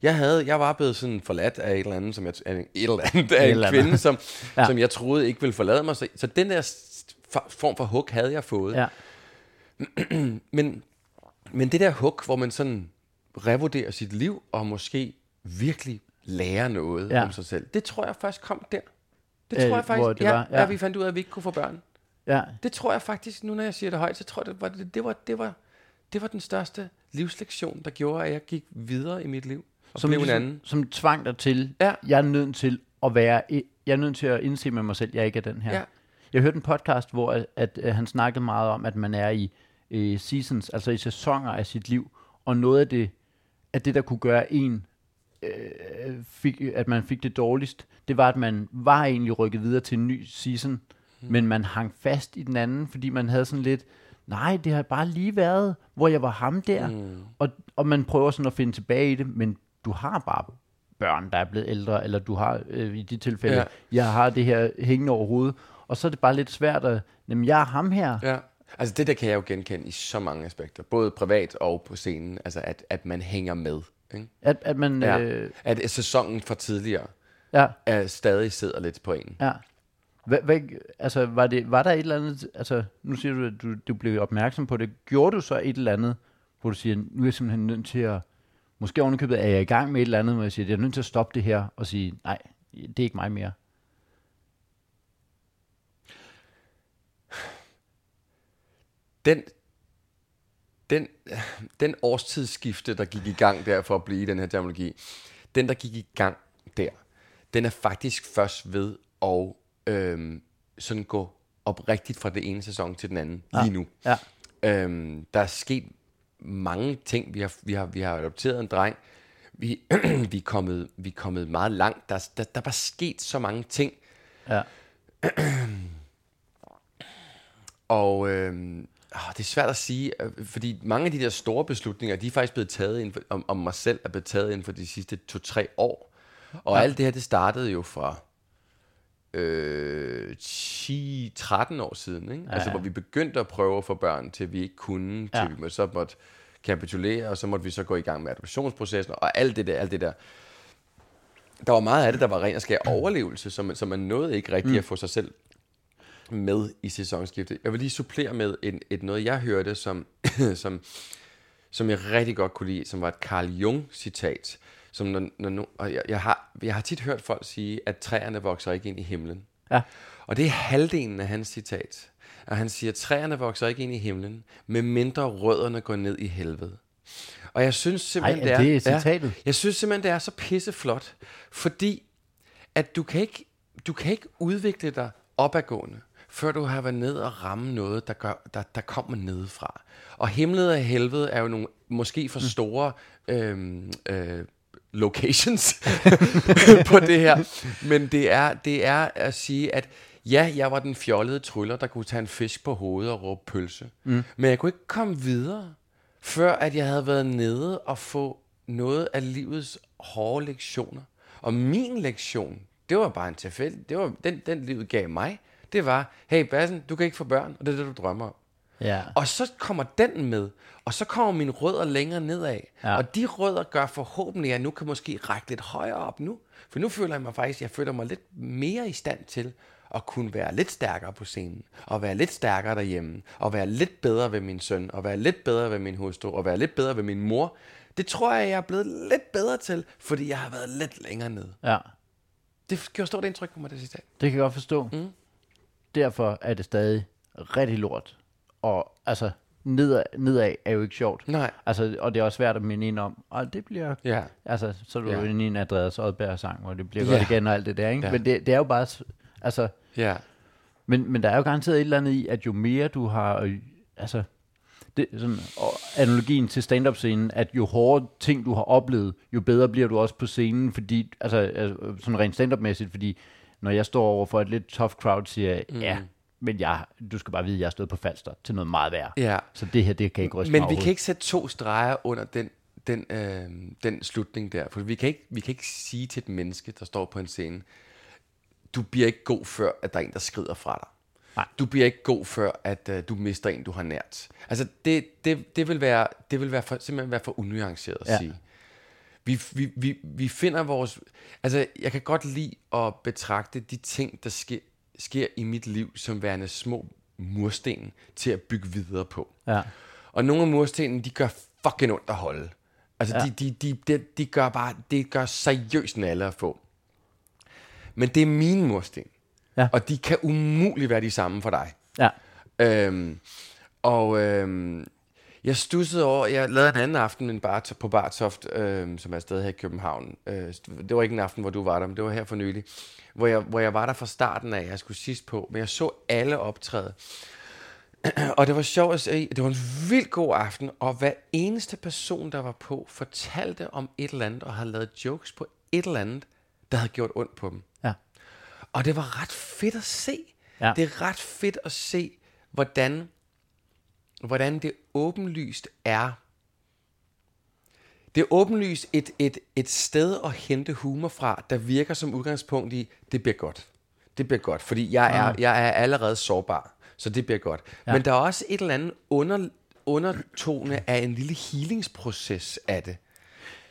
Jeg havde, jeg var blevet sådan forladt af et eller andet, som jeg, et eller andet, af en eller kvinde, som, [laughs] Ja. som jeg troede ikke ville forlade mig. Så, så den der form for hug havde jeg fået. ja. [clears throat] Men, men det der hug, hvor man sådan revurdere sit liv, og måske virkelig lære noget Ja. om sig selv. Det tror jeg først kom der. Det Øh, tror jeg faktisk, det ja, var, ja. ja. vi fandt ud af, at vi ikke kunne få børn. Ja, Det tror jeg faktisk, nu når jeg siger det højt, så tror jeg, det var, det, det, var, det, var, det var den største livslektion, der gjorde, at jeg gik videre i mit liv. Og som, blev en ligesom, anden. som tvang dig til, Ja. jeg er nødt til at være, jeg er nødt til at indse med mig selv, jeg ikke er den her. Ja. Jeg hørte en podcast, hvor at, at, at han snakkede meget om, at man er i øh, seasons, altså i sæsoner af sit liv, og noget af det, at det der kunne gøre en, øh, fik, at man fik det dårligst, det var, at man var egentlig rykket videre til en ny season, mm. men man hang fast i den anden, fordi man havde sådan lidt, nej, det har bare lige været, hvor jeg var ham der, mm. og, og man prøver sådan at finde tilbage i det, men du har bare børn, der er blevet ældre, eller du har øh, i de tilfælde, ja. Jeg har det her hængende over hovedet, og så er det bare lidt svært at, jamen jeg er ham her. Ja. Altså det der kan jeg jo genkende i så mange aspekter, både privat og på scenen, altså at, at man hænger med. Ikke? At, at man, Ja. øh, At sæsonen fra tidligere ja, er stadig sidder lidt på en. ja. Hvad, hvad, altså, var, det, var der et eller andet, altså, nu siger du, at du, du blev opmærksom på det. Gjorde du så et eller andet, hvor du siger, nu er jeg simpelthen nødt til at, måske ovenikøbet er jeg i gang med et eller andet, hvor jeg siger, jeg er nødt til at stoppe det her, og sige, nej, det er ikke mig mere. Den, den, den årstidsskifte, der gik i gang der for at blive i den her terminologi, den, der gik i gang der, den er faktisk først ved at øhm, sådan gå oprigtigt fra det ene sæson til den anden Ja. lige nu. Ja. Øhm, der er sket mange ting. Vi har, vi har, vi har adopteret en dreng. Vi, [clears throat] vi, er kommet, vi er kommet meget langt. Der, der, der er bare sket så mange ting. Ja. [clears throat] Og åh, det er svært at sige, øh, fordi mange af de der store beslutninger, de er faktisk blevet taget inden for, om, om mig selv, er blevet taget inden for de sidste to-tre år. Og ja. alt det her, det startede jo fra øh, 10-13 år siden, ikke? Ja, altså ja. hvor vi begyndte at prøve at få børn, til vi ikke kunne, til Ja. vi må- så måtte kapitulere, og så måtte vi så gå i gang med adoptionsprocessen, og alt det der, alt det der. Der var meget af det, der var ren og skær overlevelse, man, så man nåede ikke rigtig mm. at få sig selv med i sæsonskiftet. Jeg vil lige supplere med en, et noget, jeg hørte, som, [clears throat] som, som jeg rigtig godt kunne lide, som var et Carl Jung-citat. Som når, når, no- og jeg, jeg, har, jeg har tit hørt folk sige, at træerne vokser ikke ind i himlen. Ja. Og det er halvdelen af hans citat. Og han siger, at træerne vokser ikke ind i himlen, med mindre rødderne går ned i helvede. Og jeg synes simpelthen, Ej, er det ja, citatet? jeg synes simpelthen, det er så pisseflot, fordi at du kan ikke, du kan ikke udvikle dig opadgående, før du har været ned og ramme noget, der, gør, der, der kommer nedefra. Og himlet og helvede er jo nogle måske for store øhm, øh, locations [laughs] på det her. Men det er, det er at sige, at ja, jeg var den fjollede tryller, der kunne tage en fisk på hovedet og råbe pølse. Mm. Men jeg kunne ikke komme videre, før at jeg havde været nede og få noget af livets hårde lektioner. Og min lektion, det var bare en tilfælde. Det var den, den livet gav mig. Det var, hey Bassen, du kan ikke få børn, og det er det, du drømmer om. Ja. Og så kommer den med, og så kommer mine rødder længere nedad. Ja. Og de rødder gør forhåbentlig, at jeg nu kan måske række lidt højere op nu. For nu føler jeg mig faktisk, jeg føler mig lidt mere i stand til at kunne være lidt stærkere på scenen, og være lidt stærkere derhjemme, og være lidt bedre ved min søn, og være lidt bedre ved min hustru, og være lidt bedre ved min mor. Det tror jeg, jeg er blevet lidt bedre til, fordi jeg har været lidt længere nede. ja. Det gjorde stort indtryk på mig, det citat. Det kan jeg godt forstå. Mm. Derfor er det stadig rigtig lort. Og altså, nedad, nedad er jo ikke sjovt. Nej. Altså, og det er også svært at minde en om, og det bliver... Ja. Altså, så er du Ja. inde i en Andreas Oddberg-sang, hvor det bliver Ja. godt igen og alt det der, ikke? Ja. Men det, det er jo bare... Altså, Ja. men, men der er jo garanteret et eller andet i, at jo mere du har... øh, Altså, det, sådan, og analogien til stand-up-scenen, at jo hårdere ting du har oplevet, jo bedre bliver du også på scenen, fordi, altså, altså sådan rent stand-up-mæssigt, fordi når jeg står over for et lidt tough crowd, siger jeg, mm. ja, men jeg, du skal bare vide, at jeg har stået på falster til noget meget værre. Ja. Så det her, det kan ikke ryste Men vi kan ikke sætte to streger under den, den, øh, den slutning der. For vi kan, ikke, vi kan ikke sige til et menneske, der står på en scene, du bliver ikke god før, at der er en, der skrider fra dig. Nej. Du bliver ikke god før, at øh, du mister en, du har nært. Altså, det, det, det vil, være, det vil være for, simpelthen være for unuanceret at ja. sige. Vi, vi, vi, vi finder vores... Altså, jeg kan godt lide at betragte de ting, der sker, sker i mit liv, som værende små mursten til at bygge videre på. Ja. Og nogle af murstenene, de gør fucking ondt at holde. Altså, Ja. de, de, de, de, de gør bare, det gør seriøst nalle at få. Men det er mine mursten. Ja. Og de kan umuligt være de samme for dig. Ja. Øhm, og øhm, jeg stussede over, jeg lavede en anden aften en bar, på Bartoft, øhm, som er sted her i København. Øh, det var ikke en aften, hvor du var der, men det var her for nylig. Hvor jeg, hvor jeg var der fra starten af, jeg skulle sidst på, men jeg så alle optræde. [clears throat] og det var sjovt at se, det var en vildt god aften, og hver eneste person, der var på, fortalte om et eller andet, og havde lavet jokes på et eller andet, der havde gjort ondt på dem. Ja. Og det var ret fedt at se. Ja. Det er ret fedt at se, hvordan, hvordan det åbenlyst er. Det er åbenlyst et, et, et sted at hente humor fra, der virker som udgangspunkt i, det bliver godt. Det bliver godt, fordi jeg er, jeg er allerede sårbar, så det bliver godt. Ja. Men der er også et eller andet under, undertone af en lille healingsproces af det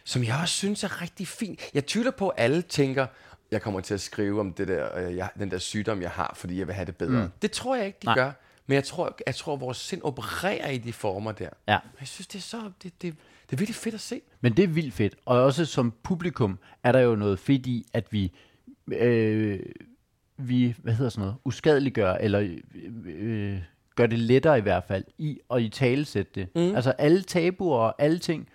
som jeg også synes er rigtig fint. Jeg tvivler på, at alle tænker, jeg kommer til at skrive om det der, øh, jeg, den der sygdom, jeg har, fordi jeg vil have det bedre. Mm. Det tror jeg ikke, de Nej. Nej. gør. Men jeg tror, jeg tror, at vores sind opererer i de former der. Ja. Jeg synes, det er så det, det, det er virkelig fedt at se. Men det er vildt fedt. Og også som publikum er der jo noget fedt i, at vi, øh, vi hvad hedder sådan noget, uskadeliggør, eller øh, gør det lettere i hvert fald, i at i talesætte det. Mm. Altså alle tabuer og alle ting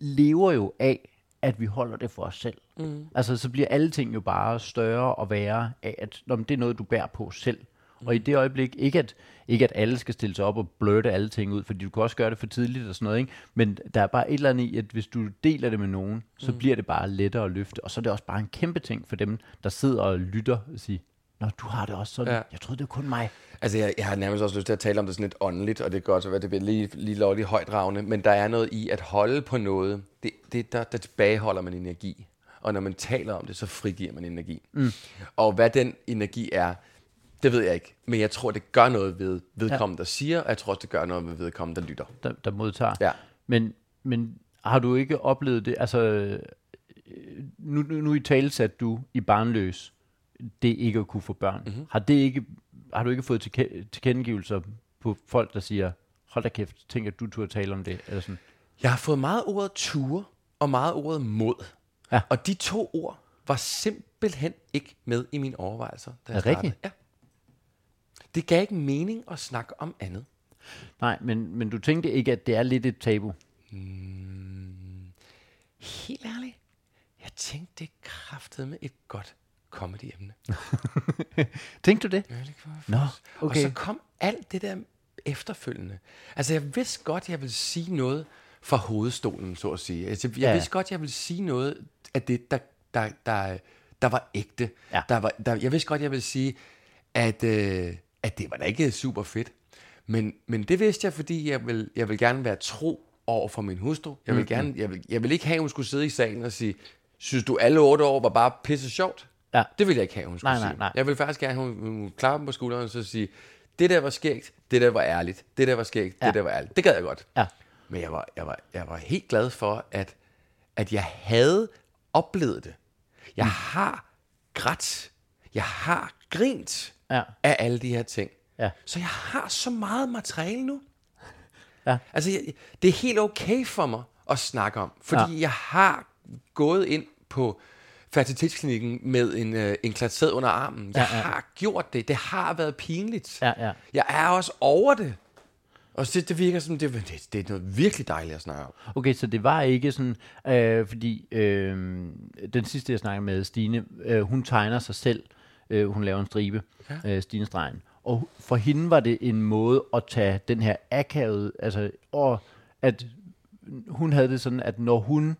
lever jo af, at vi holder det for os selv. Mm. Altså så bliver alle ting jo bare større og værre af, at nå, men det er noget, du bærer på selv. Og i det øjeblik, ikke at, ikke at alle skal stille sig op og blurte alle ting ud, fordi du kan også gøre det for tidligt og sådan noget, ikke? men der er bare et eller andet i, at hvis du deler det med nogen, så bliver det bare lettere at løfte, og så er det også bare en kæmpe ting for dem, der sidder og lytter og siger, Nå, du har det også sådan. Ja. Jeg troede, det var kun mig. Altså, jeg, jeg har nærmest også lyst til at tale om det sådan lidt åndeligt, og det er godt, at det bliver lige, lige lovligt højdragende, men der er noget i at holde på noget, det, det der, der tilbageholder man energi. Og når man taler om det, så frigiver man energi. Mm. Og hvad den energi er, det ved jeg ikke. Men jeg tror, det gør noget ved vedkommende, der siger, og jeg tror også, det gør noget ved vedkommende, der lytter. der, der modtager. Ja. Men, men har du ikke oplevet det, altså øh, nu, nu, nu i tale sat du i barnløs, det ikke at kunne få børn. Mhm. Mm-hmm. Har, det ikke, har du ikke fået tilke- tilkendegivelser på folk, der siger, hold da kæft, tænk at du turde tale om det, eller sådan. Jeg har fået meget ordet ture og meget ordet mod. Ja. Og de to ord var simpelthen ikke med i mine overvejelser, da jeg Er det rigtigt? Ja. Det gav ikke mening at snakke om andet. Nej, men, men du tænkte ikke, at det er lidt et tabu? Helt ærligt, jeg tænkte, det kræftede med et godt comedy-emne. [laughs] Tænkte du det? Nå, Og okay. så kom alt det der efterfølgende. Altså, jeg vidste godt, jeg ville sige noget fra hovedstolen, så at sige. Altså, jeg Ja. ja. vidste godt, jeg ville sige noget af det, der, der, der, der var ægte. Ja. Der var, der, jeg vidste godt, jeg ville sige, at, øh, at det var da ikke super fedt. Men, men det vidste jeg, fordi jeg vil, jeg vil gerne være tro over for min hustru. Jeg vil, gerne, jeg vil, jeg vil ikke have, at hun skulle sidde i salen og sige, synes du alle otte år var bare pisse sjovt? Ja. Det ville jeg ikke have, hun skulle Nej, nej, sige. nej. Jeg vil faktisk gerne, at hun, hun klapper på skulderen og så sige, det der var skægt, det der var ærligt, det der var skægt, Ja. det der var ærligt. Det gad jeg godt. Ja. Men jeg var, jeg var, jeg var helt glad for, at, at jeg havde oplevet det. Jeg Mm. har grædt. Jeg har grint Ja. af alle de her ting. Ja. Så jeg har så meget materiale nu. Ja. Altså, jeg, det er helt okay for mig at snakke om, fordi Ja. jeg har gået ind på fertilitetsklinikken med en, øh, en klatsæd under armen. Jeg Ja, ja. har gjort det. Det har været pinligt. Ja, ja. Jeg er også over det. Og det, det virker som, det, det, det er noget virkelig dejligt at snakke om. Okay, så det var ikke sådan, øh, fordi øh, den sidste, jeg snakkede med, Stine, øh, hun tegner sig selv, øh, hun laver en stribe, ja. øh, Stine Stregen, og for hende var det en måde at tage den her akavet, altså, og at hun havde det sådan, at når hun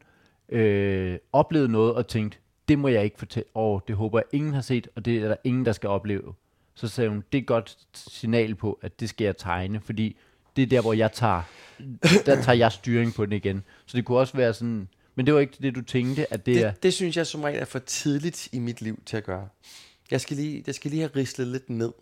øh, oplevede noget og tænkte, det må jeg ikke fortælle, og det håber jeg ingen har set, og det er der ingen, der skal opleve. Så sagde hun, det er godt signal på, at det skal jeg tegne, fordi det er der, hvor jeg tager, der tager jeg styring på den igen. Så det kunne også være sådan, men det var ikke det, du tænkte, at det, er... Det, det synes jeg som regel er for tidligt i mit liv til at gøre. Jeg skal lige, jeg skal lige have rislet lidt ned.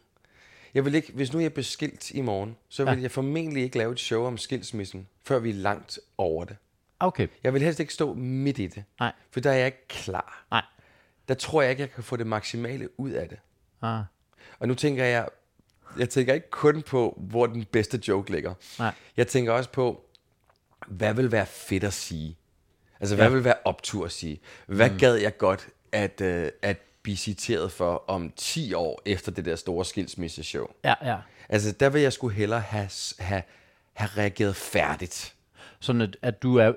Jeg vil ikke, hvis nu jeg bliver skilt i morgen, så vil Ja. jeg formentlig ikke lave et show om skilsmissen, før vi er langt over det. Okay, Jeg vil helst ikke stå midt i det, nej, for der er jeg ikke klar. nej. Der tror jeg ikke, jeg kan få det maksimale ud af det. Ah, Og nu tænker jeg, jeg tænker ikke kun på, hvor den bedste joke ligger. nej. Jeg tænker også på, hvad vil være fedt at sige? Altså, hvad ja. vil være optur at sige? Hvad mm. gad jeg godt at, øh, at blive citeret for om 10 år efter det der store skilsmisseshow? Ja, ja. Altså, der vil jeg skulle hellere have, have, have reageret færdigt. Sådan at, at du er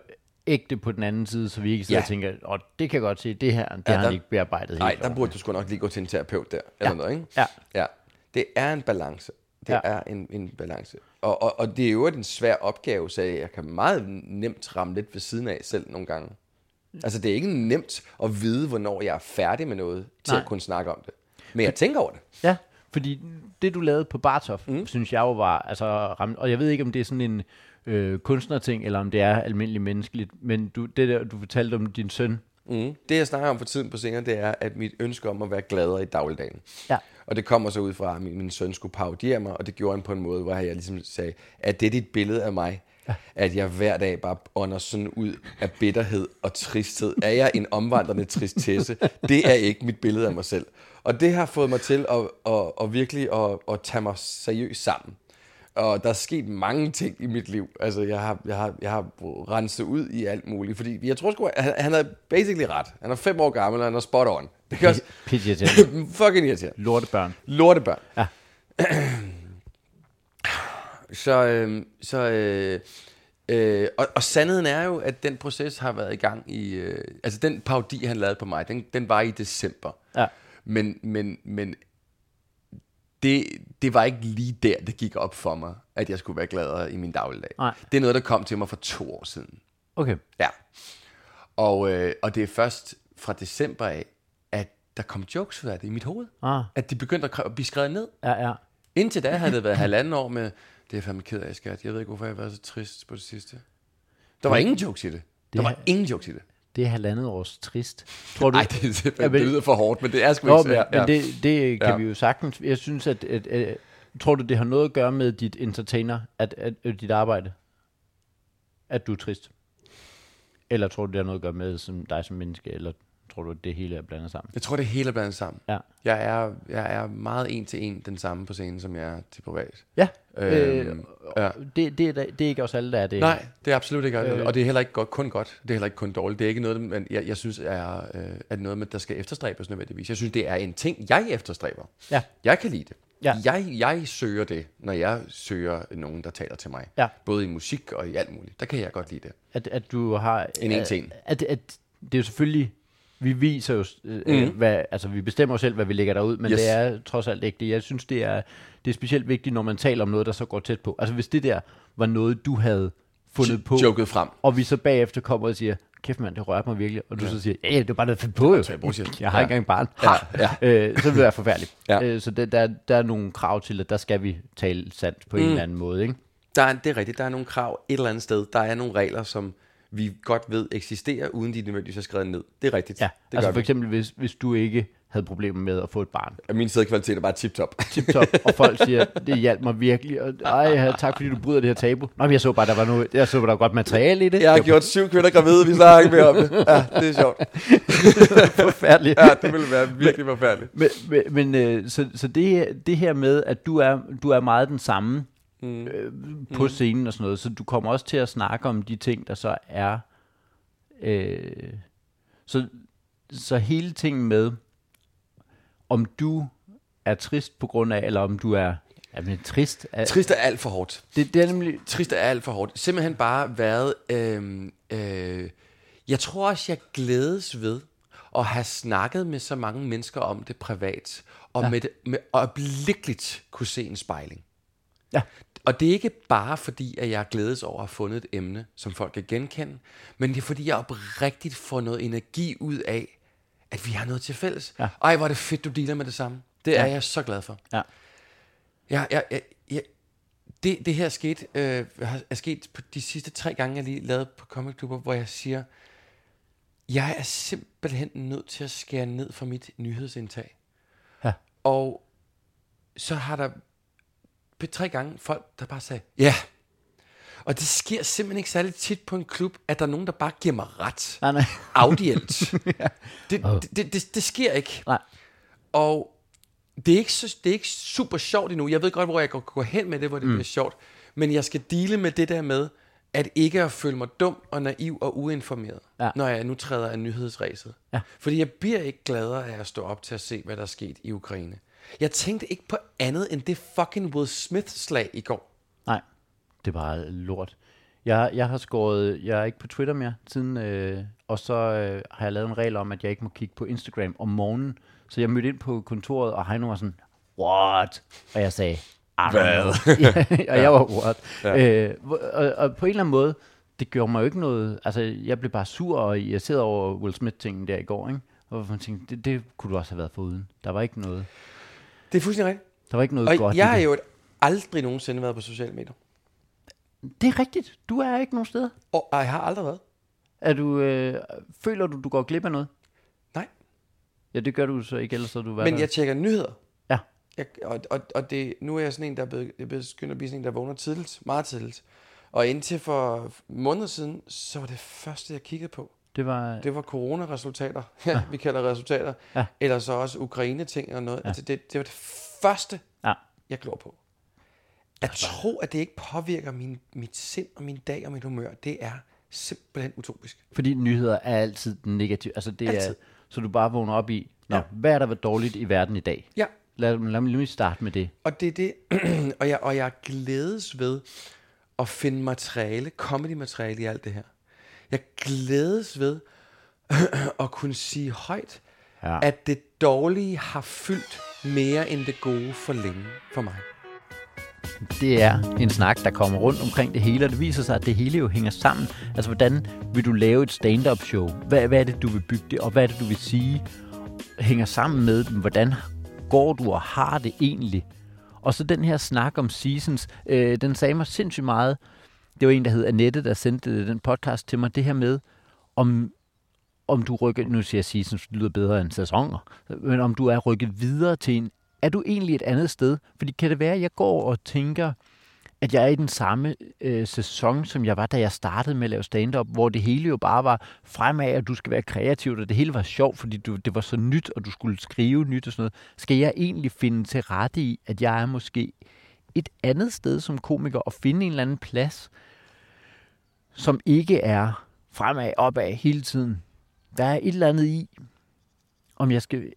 ægte på den anden side, så vi ikke sidder Ja. og tænker, åh, det kan jeg godt se, det her, det Ja, har han der- ikke bearbejdet Nej, helt. der burde du sgu nok lige gå til en terapeut der, eller Ja. noget, ikke? Ja. ja. Det er en balance. Det ja. er en, en balance. Og, og, og det er jo en svær opgave, så jeg kan meget nemt ramme lidt ved siden af selv nogle gange. Altså, det er ikke nemt at vide, hvornår jeg er færdig med noget, til Nej. at kunne snakke om det. Men jeg tænker over det. Ja, fordi det du lavede på Bartof, mm. synes jeg jo var, altså, ramt, og jeg ved ikke, om det er sådan en øh, kunstnerting, eller om det er almindeligt menneskeligt, men du, det der, du fortalte om din søn, Mm. Det, jeg snakker om for tiden på scenen, det er, at mit ønske om at være gladere i dagligdagen. Ja. Og det kommer så ud fra, at min, min søn skulle parodiere mig, og det gjorde han på en måde, hvor jeg ligesom sagde, at det er dit billede af mig. At jeg hver dag bare ånder sådan ud af bitterhed og tristhed. Er jeg en omvandrende tristesse? Det er ikke mit billede af mig selv. Og det har fået mig til at, at, at virkelig at, at tage mig seriøst sammen. Og der er sket mange ting i mit liv. Altså, jeg har, jeg har, jeg har renset ud i alt muligt. Fordi jeg tror sgu, at han, han er basically ret. Han er fem år gammel, og han er spot on. Because, Pidge til [laughs] fucking irriterende. lortebørn. Lortebørn. Ja. [clears throat] Så, øh, så øh, øh, og, og sandheden er jo, at den proces har været i gang i... Øh, altså, den parodi, han lavede på mig, den, den var i december. Ja. Men, men, men det, det var ikke lige der, det gik op for mig, at jeg skulle være gladere i min dagligdag. Nej. Det er noget, der kom til mig for to år siden. Okay. Ja. Og, øh, og det er først fra december af, at der kom jokes ud af det i mit hoved. Ah. At de begyndte at, at blive skrevet ned. Ja, ja. Indtil da havde det været halvanden år med, det er jeg fandme ked af, skat. Jeg ved ikke, hvorfor jeg har været så trist på det sidste. Der var ingen jokes i det. Der var ingen jokes i det. Det er halvandet års trist. Tror du? Nej, det, er Ja, det lyder for hårdt, men det er sgu Nå, ikke men, så. men det, det kan Ja. vi jo sagtens. Jeg synes, at, at, at tror du, det har noget at gøre med dit entertainer, at, at, at dit arbejde? At du er trist? Eller tror du, det har noget at gøre med som dig som menneske? Eller tror du, det hele er blandet sammen? Jeg tror, det hele er blandet sammen. Ja. Jeg er, jeg er meget en til en den samme på scenen, som jeg er til privat. Ja. Øhm, ja. Det, det, er, det er ikke også alle, der er det. Nej, det er absolut ikke. Øh. Øh, og det er heller ikke godt, kun godt. Det er heller ikke kun dårligt. Det er ikke noget, man, jeg, jeg synes er, øh, er noget, med, der skal efterstræbes nødvendigvis. Jeg synes, det er en ting, jeg efterstræber. Ja. Jeg kan lide det. Ja. Jeg, jeg søger det, når jeg søger nogen, der taler til mig. Ja. Både i musik og i alt muligt. Der kan jeg godt lide det. At, at du har... En en en. At, at, det er jo selvfølgelig... Vi viser jo... Øh, mm. hvad, altså, vi bestemmer selv, hvad vi lægger derud, men Yes. det er trods alt ikke det. Jeg synes, det er, det er specielt vigtigt, når man taler om noget, der så går tæt på. Altså, hvis det der var noget, du havde fundet på, Joket frem. og vi så bagefter kommer og siger, kæft mand, det rørte mig virkelig, og du ja. så siger, ja, ja, det er bare noget finde på, jo. jeg [laughs] Jeg har Ja. ikke engang barn. Ja, Ha! [laughs] Øh, så vil det være forfærdeligt. Ja. Øh, så det, der, der er nogle krav til, at der skal vi tale sandt på mm. en eller anden måde, ikke? Der er, det er rigtigt. Der er nogle krav et eller andet sted. Der er nogle regler, som vi godt ved eksisterer, uden de nødvendigvis er skrevet ned. Det er rigtigt. Ja, det altså for eksempel, hvis, hvis du ikke havde problemer med at få et barn, Og Min sædkvalitet er bare tip-top. tip-top, og folk [laughs] siger, det hjalp mig virkelig, og ej, tak fordi du bryder det her tabu. Nå, men jeg så bare, der var noget, jeg så, der var godt materiale i det. Jeg har gjort syv kvinder gravide, vi snakker ikke mere om det. Ja, det er sjovt. [laughs] forfærdeligt. Ja, det ville være virkelig forfærdeligt. Men, men, men øh, så, så det, det her med, at du er, du er meget den samme mm. øh, på mm. scenen og sådan noget, så du kommer også til at snakke om de ting, der så er... Øh, så, så hele tingen med, om du er trist på grund af, eller om du er... Ja, men trist, er, Trist er alt for hårdt. det, det er nemlig... Trist er alt for hårdt. Simpelthen bare været... Øh, øh, jeg tror også, jeg glædes ved at have snakket med så mange mennesker om det privat, og ja. med, med øjeblikkeligt kunne se en spejling. Ja. Og det er ikke bare fordi, at jeg glædes over at have fundet et emne, som folk kan genkende, men det er fordi, jeg oprigtigt får noget energi ud af, at vi har noget til fælles. Ja. Ej, hvor er det fedt, du dealer med det samme. Det Ja. er jeg så glad for. Ja. Ja, ja, ja, ja. Det, det her skete, øh, er sket på de sidste tre gange, jeg lige lavede på Comic Klubber, hvor jeg siger, jeg er simpelthen nødt til at skære ned for mit nyhedsindtag. Ja. Og så har der tre gange folk, der bare sagde, ja. Og det sker simpelthen ikke særlig tit på en klub, at der er nogen, der bare giver mig ret. Nej, nej. [laughs] Audielt. [laughs] det, det, det, det, det sker ikke. nej. Og det er, ikke så, det er ikke super sjovt endnu. Jeg ved godt, hvor jeg går, går hen med det, hvor det mm. bliver sjovt. Men jeg skal dele med det der med, at ikke at føle mig dum og naiv og uinformeret, Ja. når jeg nu træder af nyhedsræset. Ja. Fordi jeg bliver ikke gladere af at stå op til at se, hvad der er sket i Ukraine. Jeg tænkte ikke på andet end det fucking Will Smith-slag i går. Nej, det bare lort. Jeg, jeg har skåret, jeg er ikke på Twitter mere siden, øh, og så øh, har jeg lavet en regel om, at jeg ikke må kigge på Instagram om morgenen. Så jeg mødte ind på kontoret, og Heino var sådan, what? Og jeg sagde, hvad? [laughs] og jeg var, what? Ja. Øh, og, og på en eller anden måde, det gjorde mig jo ikke noget, altså jeg blev bare sur og irriteret over Will Smith-tingen der i går, ikke? Og man tænkte, det, det kunne du også have været foruden. Der var ikke noget, Det er fuldstændig rigtigt. der var ikke noget Og godt jeg har jo aldrig nogensinde været på sociale medier. Det er rigtigt. Du er ikke nogen steder. Og og jeg har aldrig været. Er du, øh, føler du, du går glip af noget? Nej. Ja, det gør du så ikke, ellers så du været Men der. jeg tjekker nyheder. Ja. Jeg, og og, og det, nu er jeg sådan en, der er blevet, jeg begyndt at blive sådan en, der vågner tidligt. Meget tidligt. Og indtil for måneder siden, så var det første, jeg kiggede på. Det var... Det var coronaresultater. [laughs] Ja, vi kalder resultater. Ja. Eller så også Ukraine-ting og noget. Ja. Altså det, det var det første, Ja. jeg glor på. At tro, at det ikke påvirker min, mit sind og min dag og mit humør, det er simpelthen utopisk. Fordi nyheder er altid negative. Altså det Altid. er, så du bare vågner op i, Nå, Ja. hvad er der dårligt i verden i dag? Ja, Lad, lad mig lige starte med det. Og det er det, [clears throat] og jeg, og jeg glædes ved at finde materiale, comedy-materiale i alt det her. Jeg glædes ved [clears throat] at kunne sige højt, Ja. at det dårlige har fyldt mere end det gode for længe for mig. Det er en snak, der kommer rundt omkring det hele, og det viser sig, at det hele jo hænger sammen. Altså, hvordan vil du lave et stand-up show? Hvad, hvad er det, du vil bygge det, og hvad er det, du vil sige? Hænger sammen med, hvordan går du og har det egentlig? Og så den her snak om seasons, øh, den sagde mig sindssygt meget. Det var en, der hed Annette, der sendte den podcast til mig. Det her med, om, om du rykker, nu siger jeg seasons, det lyder bedre end sæsoner, men om du er rykket videre til en, er du egentlig et andet sted? Fordi kan det være, at jeg går og tænker, at jeg er i den samme øh, sæson, som jeg var, da jeg startede med at lave stand-up, hvor det hele jo bare var fremad, at du skal være kreativ, og det hele var sjovt, fordi du, det var så nyt, og du skulle skrive nyt og sådan noget. Skal jeg egentlig finde til rette i, at jeg er måske et andet sted som komiker, og finde en eller anden plads, som ikke er fremad, opad hele tiden? Der er et eller andet i, om jeg skal...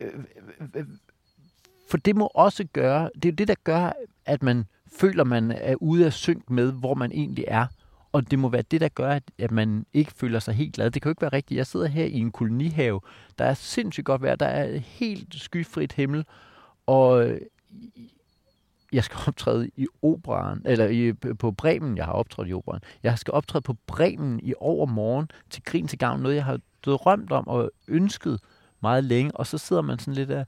Øh, øh, øh, for det må også gøre, det er jo det, der gør, at man føler, man er ude af synk med, hvor man egentlig er. Og det må være det, der gør, at, man ikke føler sig helt glad. Det kan jo ikke være rigtigt. Jeg sidder her i en kolonihave. Der er sindssygt godt vejr. Der er helt skyfrit himmel. Og jeg skal optræde i operan, eller i, på Bremen. Jeg har optrådt i operan. Jeg skal optræde på Bremen i overmorgen til Grin til Gavn. Noget, jeg har drømt om og ønsket meget længe. Og så sidder man sådan lidt der,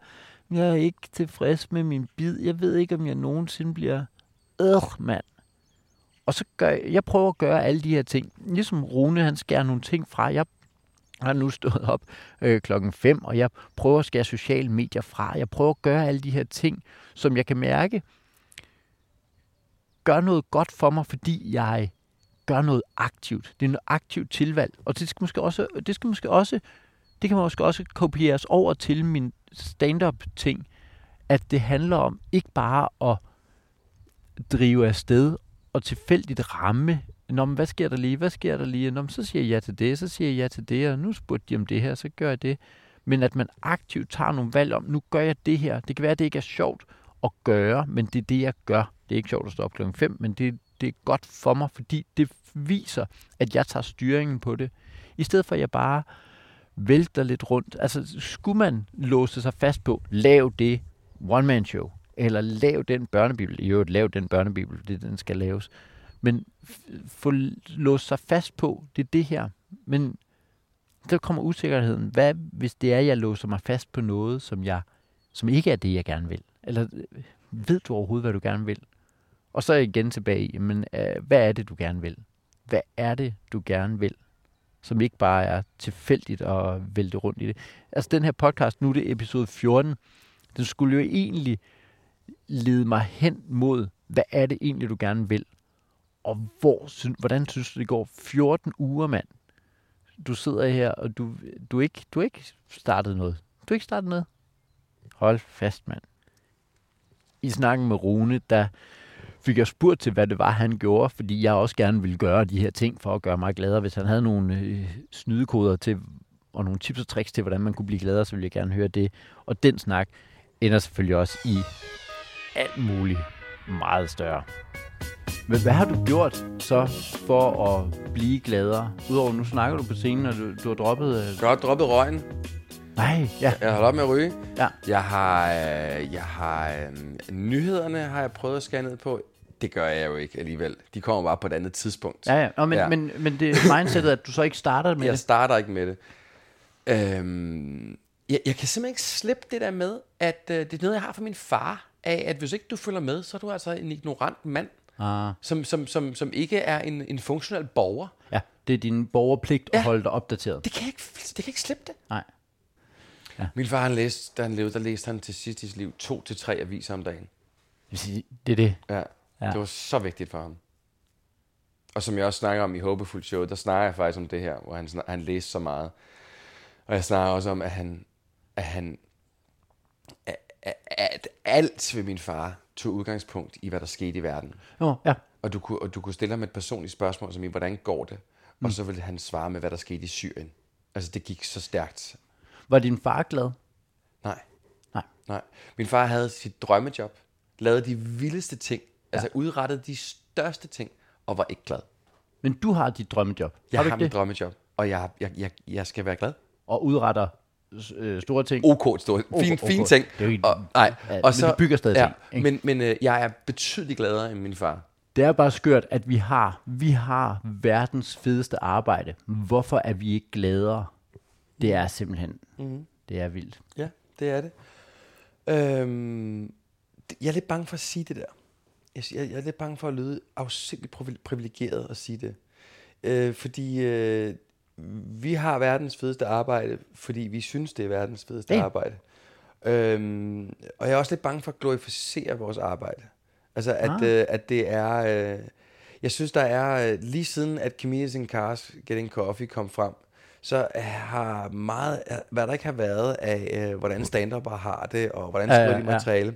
jeg er ikke tilfreds med min bid. Jeg ved ikke, om jeg nogensinde bliver... Øh, mand. Og så gør jeg, jeg prøver at gøre alle de her ting. Ligesom Rune, han skærer nogle ting fra. Jeg har nu stået op øh, klokken 5, og jeg prøver at skære sociale medier fra. Jeg prøver at gøre alle de her ting, som jeg kan mærke gør noget godt for mig, fordi jeg gør noget aktivt. Det er noget aktivt tilvalg. Og det skal måske også, det skal måske også, det kan måske også kopieres over til min stand-up ting, at det handler om ikke bare at drive afsted og tilfældigt ramme. Nå, men hvad sker der lige? Hvad sker der lige? Nå, men så siger jeg ja til det, så siger jeg ja til det, og nu spurgte de om det her, så gør jeg det. Men at man aktivt tager nogle valg om, nu gør jeg det her. Det kan være, at det ikke er sjovt at gøre, men det er det, jeg gør. Det er ikke sjovt at stå op klokken 5, men det, det er godt for mig, fordi det viser, at jeg tager styringen på det. I stedet for, at jeg bare vælter lidt rundt. Altså, skulle man låse sig fast på, lav det one-man-show, eller lav den børnebibel, i øvrigt lav den børnebibel, det den skal laves, men f- få låst sig fast på, det er det her. Men så kommer usikkerheden. Hvad hvis det er, jeg låser mig fast på noget, som jeg som ikke er det, jeg gerne vil? Eller øh, ved du overhovedet, hvad du gerne vil? Og så igen tilbage i, men øh, hvad er det, du gerne vil? Hvad er det, du gerne vil? Som ikke bare er tilfældigt at vælte rundt i det. Altså den her podcast, nu er det episode 14, den skulle jo egentlig lede mig hen mod, hvad er det egentlig, du gerne vil? Og hvor, hvordan synes du, det går? 14 uger, mand. Du sidder her, og du, du, ikke, du ikke startet noget. Du ikke startet noget. Hold fast, mand. I snakken med Rune, der fik jeg spurgt til, hvad det var, han gjorde, fordi jeg også gerne ville gøre de her ting for at gøre mig gladere. Hvis han havde nogle øh, snydekoder til, og nogle tips og tricks til, hvordan man kunne blive gladere, så ville jeg gerne høre det. Og den snak ender selvfølgelig også i alt muligt meget større. Men hvad har du gjort så for at blive gladere? Udover nu snakker du på scenen, og du, du har droppet... Øh, jeg har droppet røgen. Nej, ja. Jeg har holdt op med at ryge. Ja. Jeg har, øh, jeg har øh, nyhederne har jeg prøvet at skære ned på. Det gør jeg jo ikke alligevel. De kommer bare på et andet tidspunkt. Ja, ja. Nå, men, Ja. Men, men det er mindsetet, at du så ikke starter med Jeg det. starter ikke med det. Øhm, jeg, jeg kan simpelthen ikke slippe det der med, at øh, det er noget, jeg har fra min far, af at hvis ikke du følger med, så er du altså en ignorant mand, Ah, som, som, som, som ikke er en, en funktionel borger. ja, det er din borgerpligt at Ja. holde dig opdateret. Det kan jeg ikke, det kan jeg ikke slippe det. Nej. Min far, han læste, da han levede, der læste han til sidst i sit liv to til tre aviser om dagen. Det er det. Ja, Ja. ja. det var så vigtigt for ham. Og som jeg også snakker om i Håbefuld Show, der snakker jeg faktisk om det her, hvor han, han læste så meget. Og jeg snakker også om, at han, at han, at, alt ved min far tog udgangspunkt i, hvad der skete i verden. Jo, ja. Og du kunne, og du kunne stille ham et personligt spørgsmål, som i, hvordan går det? Og så ville han svare med, hvad der skete i Syrien. Altså, det gik så stærkt. Var din far glad? Nej. Nej. Nej. Min far havde sit drømmejob, lavede de vildeste ting, ja. altså udrettede de største ting, og var ikke glad. Men du har dit drømmejob. Jeg har har, mit det? drømmejob, og jeg, jeg, jeg, jeg skal være glad. Og udretter øh, store ting. OK, store, fin, OK. fine ting. Det er ikke- og, nej, Ja, og men så, du bygger stadig ja, ting, ikke? Men, men øh, jeg er betydeligt gladere end min far. Det er bare skørt, at vi har, vi har verdens fedeste arbejde. Hvorfor er vi ikke gladere? Det er simpelthen, mm. det er vildt. Ja, det er det. Øhm, jeg er lidt bange for at sige det der. Jeg, jeg, er lidt bange for at lyde afsindigt privi- privilegeret at sige det. Øh, fordi øh, vi har verdens fedeste arbejde, fordi vi synes, det er verdens fedeste Ja. arbejde. Øhm, og jeg er også lidt bange for at glorificere vores arbejde. Altså, at, Ah. øh, at det er... Øh, jeg synes, der er... Øh, lige siden, at in Cars Getting Coffee kom frem, så har meget... Hvad der ikke har været af, øh, hvordan stand har det, og hvordan Ja, skriver ja, de ja. materiale.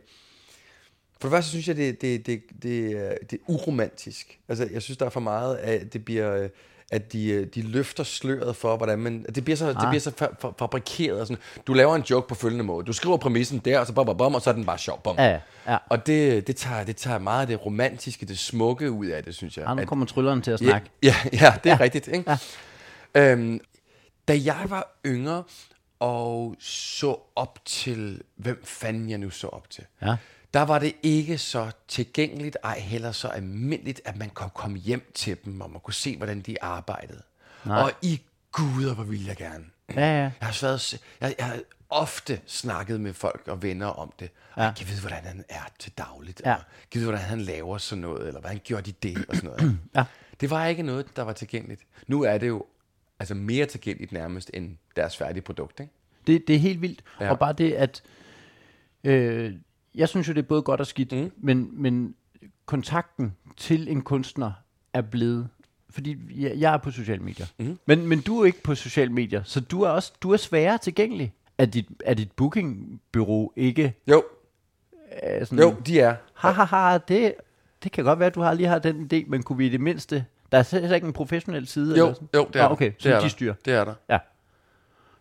For det første synes jeg, det, det, det, det, er- det er uromantisk. Altså, jeg synes, der er for meget af, at det bliver... øh, at de, øh, de løfter sløret for, hvordan man... Det bliver så, ah. det bliver så fa- fa- fabrikeret. og Sådan. Du laver en joke på følgende måde. Du skriver præmissen der, og så bom, bom, bom, og så er den bare sjov. Bom. Ja, ja, ja. Og det, det, tager, det tager meget af det romantiske, det smukke ud af det, synes jeg. Ah, nu kommer trylleren til at Ja, snakke. ja, ja, det er Ja. rigtigt. Ikke? Ja. Øhm, da jeg var yngre og så op til, hvem fanden jeg nu så op til, Ja. der var det ikke så tilgængeligt, ej heller så almindeligt, at man kunne komme hjem til dem, og man kunne se, hvordan de arbejdede. Nej. Og i guder, hvor ville jeg gerne. Ja, ja. Jeg har, været, jeg, jeg har ofte snakket med folk og venner om det. Og Ja. jeg kan vide, hvordan han er til dagligt. Ja. Ja. Kan vide, hvordan han laver sådan noget, eller hvordan gjorde de det, og sådan noget. [clears throat] Ja. Det var ikke noget, der var tilgængeligt. Nu er det jo altså mere tilgængeligt nærmest end deres færdige produkt. Ikke? Det, det er helt vildt. Ja. Og bare det, at... Øh, jeg synes jo, det er både godt og skidt. Mm. men, men kontakten til en kunstner er blevet... Fordi jeg, jeg er på sociale medier. Mm. Men, men du er ikke på sociale medier, så du er også du er sværere tilgængelig. Er dit, er dit bookingbyrå ikke Jo, øh, sådan... jo, de er. Ha, ha, ha, det, det kan godt være, at du har lige har den idé, men kunne vi i det mindste... Der er slet ikke en professionel side? Jo, eller sådan? jo, det er ah, okay, det så er de styrer. Det er der. Ja.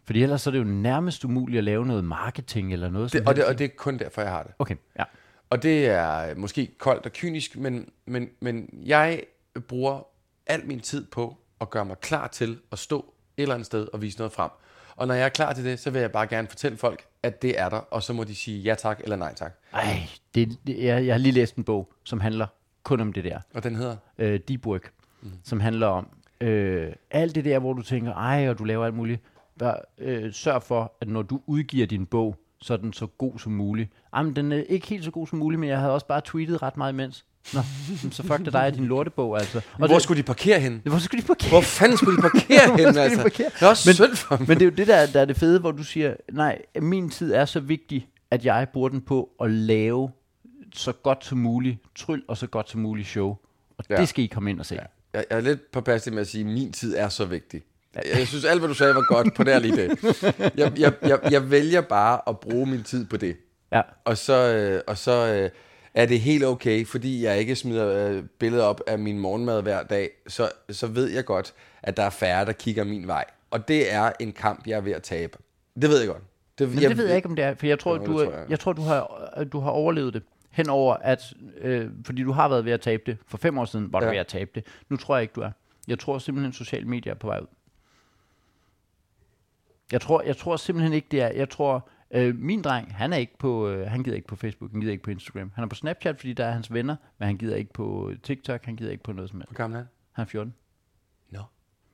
Fordi ellers så er det jo nærmest umuligt at lave noget marketing eller noget Det, og, det, og det er kun derfor, jeg har det. Okay, ja. Og det er måske koldt og kynisk, men, men, men jeg bruger al min tid på at gøre mig klar til at stå et eller andet sted og vise noget frem. Og når jeg er klar til det, så vil jeg bare gerne fortælle folk, at det er der, og så må de sige ja tak eller nej tak. Ej, det, det, jeg, jeg har lige læst en bog, som handler kun om det der. Og den hedder? Øh, Deep Work, mm. som handler om øh, alt det der, hvor du tænker, ej, og du laver alt muligt. Bare, øh, sørg for, at når du udgiver din bog, så er den så god som muligt. Jamen, den er ikke helt så god som muligt, men jeg havde også bare tweetet ret meget imens. Nå, [laughs] så fuck det dig og din lortebog, altså. Og Hvor det, skulle de parkere hen? Hvor skulle de parkere? Hvor fanden skulle de parkere [laughs] Hvor hen, skulle de altså? parkere? Det er også Men- synd for dem. Men det er jo det, der, der er det fede, hvor du siger, nej, min tid er så vigtig, at jeg bruger den på at lave så godt som muligt tryl og så godt som muligt show. Og. Ja. det skal I komme ind og se. Ja. Jeg, jeg er lidt påpasselig med at sige, at min tid er så vigtig. Jeg, jeg synes, alt hvad du sagde var godt på nær lige det. Jeg, jeg, jeg, jeg vælger bare at bruge min tid på det. ja. Og så, øh, og så øh, er det helt okay, fordi jeg ikke smider øh, billeder op af min morgenmad hver dag, så, så ved jeg godt, at der er færre, der kigger min vej. Og det er en kamp, jeg er ved at tabe. Det ved jeg godt. Det, Men jeg, det ved jeg ikke, om det er, for jeg tror, det du, tror jeg. jeg tror, du har, du har overlevet det henover, at, øh, fordi du har været ved at tabe det. For fem år siden var du Ja. ved at tabe det. Nu tror jeg ikke, du er. Jeg tror simpelthen, at sociale medier er på vej ud. Jeg tror, jeg tror simpelthen ikke, det er. Jeg tror, øh, min dreng, han er ikke på, øh, han gider ikke på Facebook, han gider ikke på Instagram. Han er på Snapchat, fordi der er hans venner, men han gider ikke på TikTok, han gider ikke på noget som helst. Hvor gammel er han? Han er 14. Nå.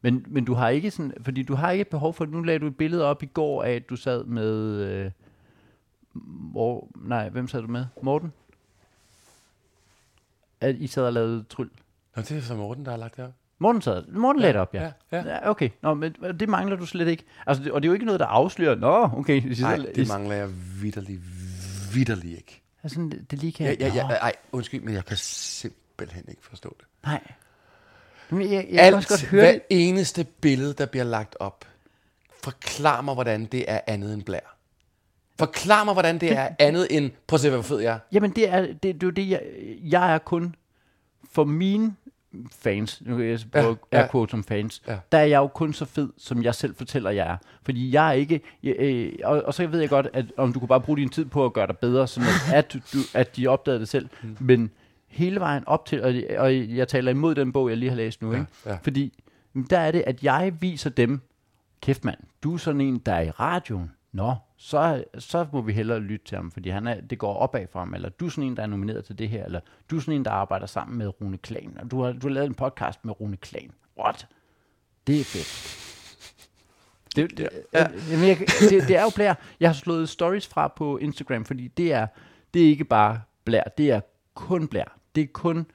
Men, men du har ikke sådan, fordi du har ikke et behov for, nu lagde du et billede op i går af, at du sad med, øh, hvor, nej, hvem sad du med? Morten? At I sad og lavede tryl. Nå, det er så Morten, der har lagt det op. Morten sad, Morten lagde det op, ja. Ja, ja. ja. okay, Nå, men det mangler du slet ikke. Altså, det, og det er jo ikke noget, der afslører, nå, okay. Nej, det mangler jeg vidderlig, vidderlig ikke. Altså, det, det lige kan... Ja, ja, ja, ej, undskyld, men jeg kan simpelthen ikke forstå det. Nej. Men jeg, jeg, jeg kan også godt Alt, høre hver det. eneste billede, der bliver lagt op, forklar mig, hvordan det er andet end blær. Forklar mig, hvordan det er andet end, prøv at se, hvor fed jeg er. Jamen, det er, det, det er det, jeg, jeg er kun for mine fans, nu kan jeg bruge Ja, ja, quote som fans, Ja. der er jeg jo kun så fed, som jeg selv fortæller, jeg er. Fordi jeg er ikke, jeg, øh, og, og så ved jeg godt, at om du kunne bare bruge din tid på at gøre dig bedre, sådan at, at, du, at de opdagede det selv. Mm. Men hele vejen op til, og, og jeg taler imod den bog, jeg lige har læst nu, Ja, ikke? ja. fordi der er det, at jeg viser dem, kæft mand, du er sådan en, der er i radioen. Nå, så, så må vi hellere lytte til ham, fordi han er, det går opad for ham, eller du er sådan en, der er nomineret til det her, eller du er sådan en, der arbejder sammen med Rune Klan, og du har, du har lavet en podcast med Rune Klan. What? Det er fedt. Det, det, Ja. ja. jamen, jeg, det, det er jo blær. Jeg har slået stories fra på Instagram, fordi det er, det er ikke bare blær, det er kun blær. Det er kun,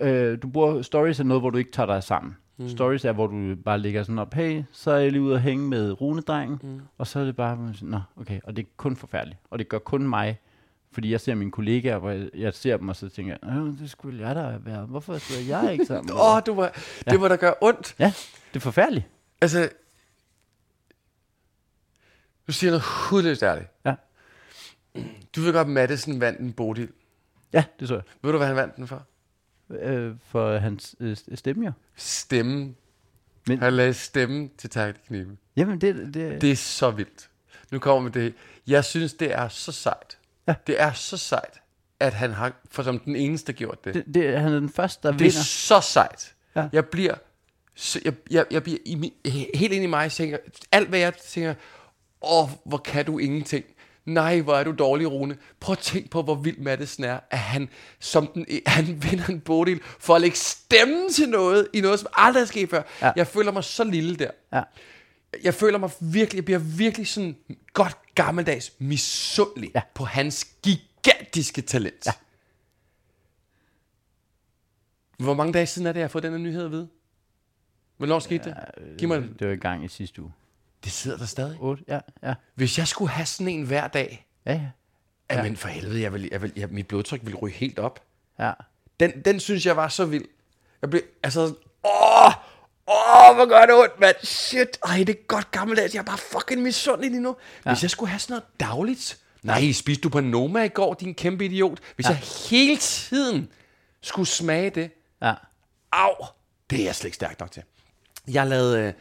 øh, du bruger stories er noget, hvor du ikke tager dig sammen. Mm. Stories er, hvor du bare ligger sådan op, hey, så er jeg lige ude at hænge med runedrengen, mm. og så er det bare, siger, nå, okay, og det er kun forfærdeligt. Og det gør kun mig, fordi jeg ser mine kollegaer, hvor jeg, jeg ser dem, og så tænker jeg, "Øh, det skulle jeg da været. Hvorfor skulle jeg ikke sammen? [laughs] Åh, dig?" oh, du var, det var der gør ondt. Ja, det er forfærdeligt. Altså, du siger noget hudløst ærligt. Ja. Du ved godt, Madison vandt en Bodil. Ja, det så jeg. Ved du, hvad han vandt den for? Øh, for hans øh, stemme, jo. Stemmen. Men- Han lagde stemmen til Knibe. Jamen, det, det, Det er så vildt. Nu kommer det. Jeg synes, det er så sejt. Ja. Det er så sejt, at han har, for som den eneste, gjort det. det, det, han er den første, der Det er vinder. så sejt. Ja. Jeg bliver, så, jeg, jeg, jeg bliver i, min- he- helt ind i mig, tænker, alt hvad jeg tænker, åh, hvor kan du ingenting. Nej, hvor er du dårlig, Rune. Prøv at tænk på, hvor vild Madsen er, at han, som den, han [laughs] vinder en bodil for at lægge stemmen til noget, i noget, som aldrig er sket før. Ja. Jeg føler mig så lille der. Ja. Jeg føler mig virkelig, jeg bliver virkelig sådan godt gammeldags misundelig Ja. på hans gigantiske talent. Ja. Hvor mange dage siden er det, jeg har fået den her nyhed at vide? Hvornår skete det? Giv mig den. Det var i gang i sidste uge. Det sidder der stadig. 8, ja, ja. Hvis jeg skulle have sådan en hver dag, Ja, ja. ja. men for helvede, jeg vil, jeg vil, jeg, mit blodtryk vil ryge helt op. ja. Den, den synes jeg var så vild. Jeg blev, altså, åh, åh, hvor gør det ondt, mand. Shit, ej, det er godt gammeldags. Jeg er bare fucking misundelig lige nu. Ja. Hvis jeg skulle have sådan noget dagligt. Nej, spiste du på Noma i går, din kæmpe idiot? Hvis ja. jeg hele tiden skulle smage det, ja. Au! Det er jeg slet ikke stærk nok til. Jeg lavede, øh,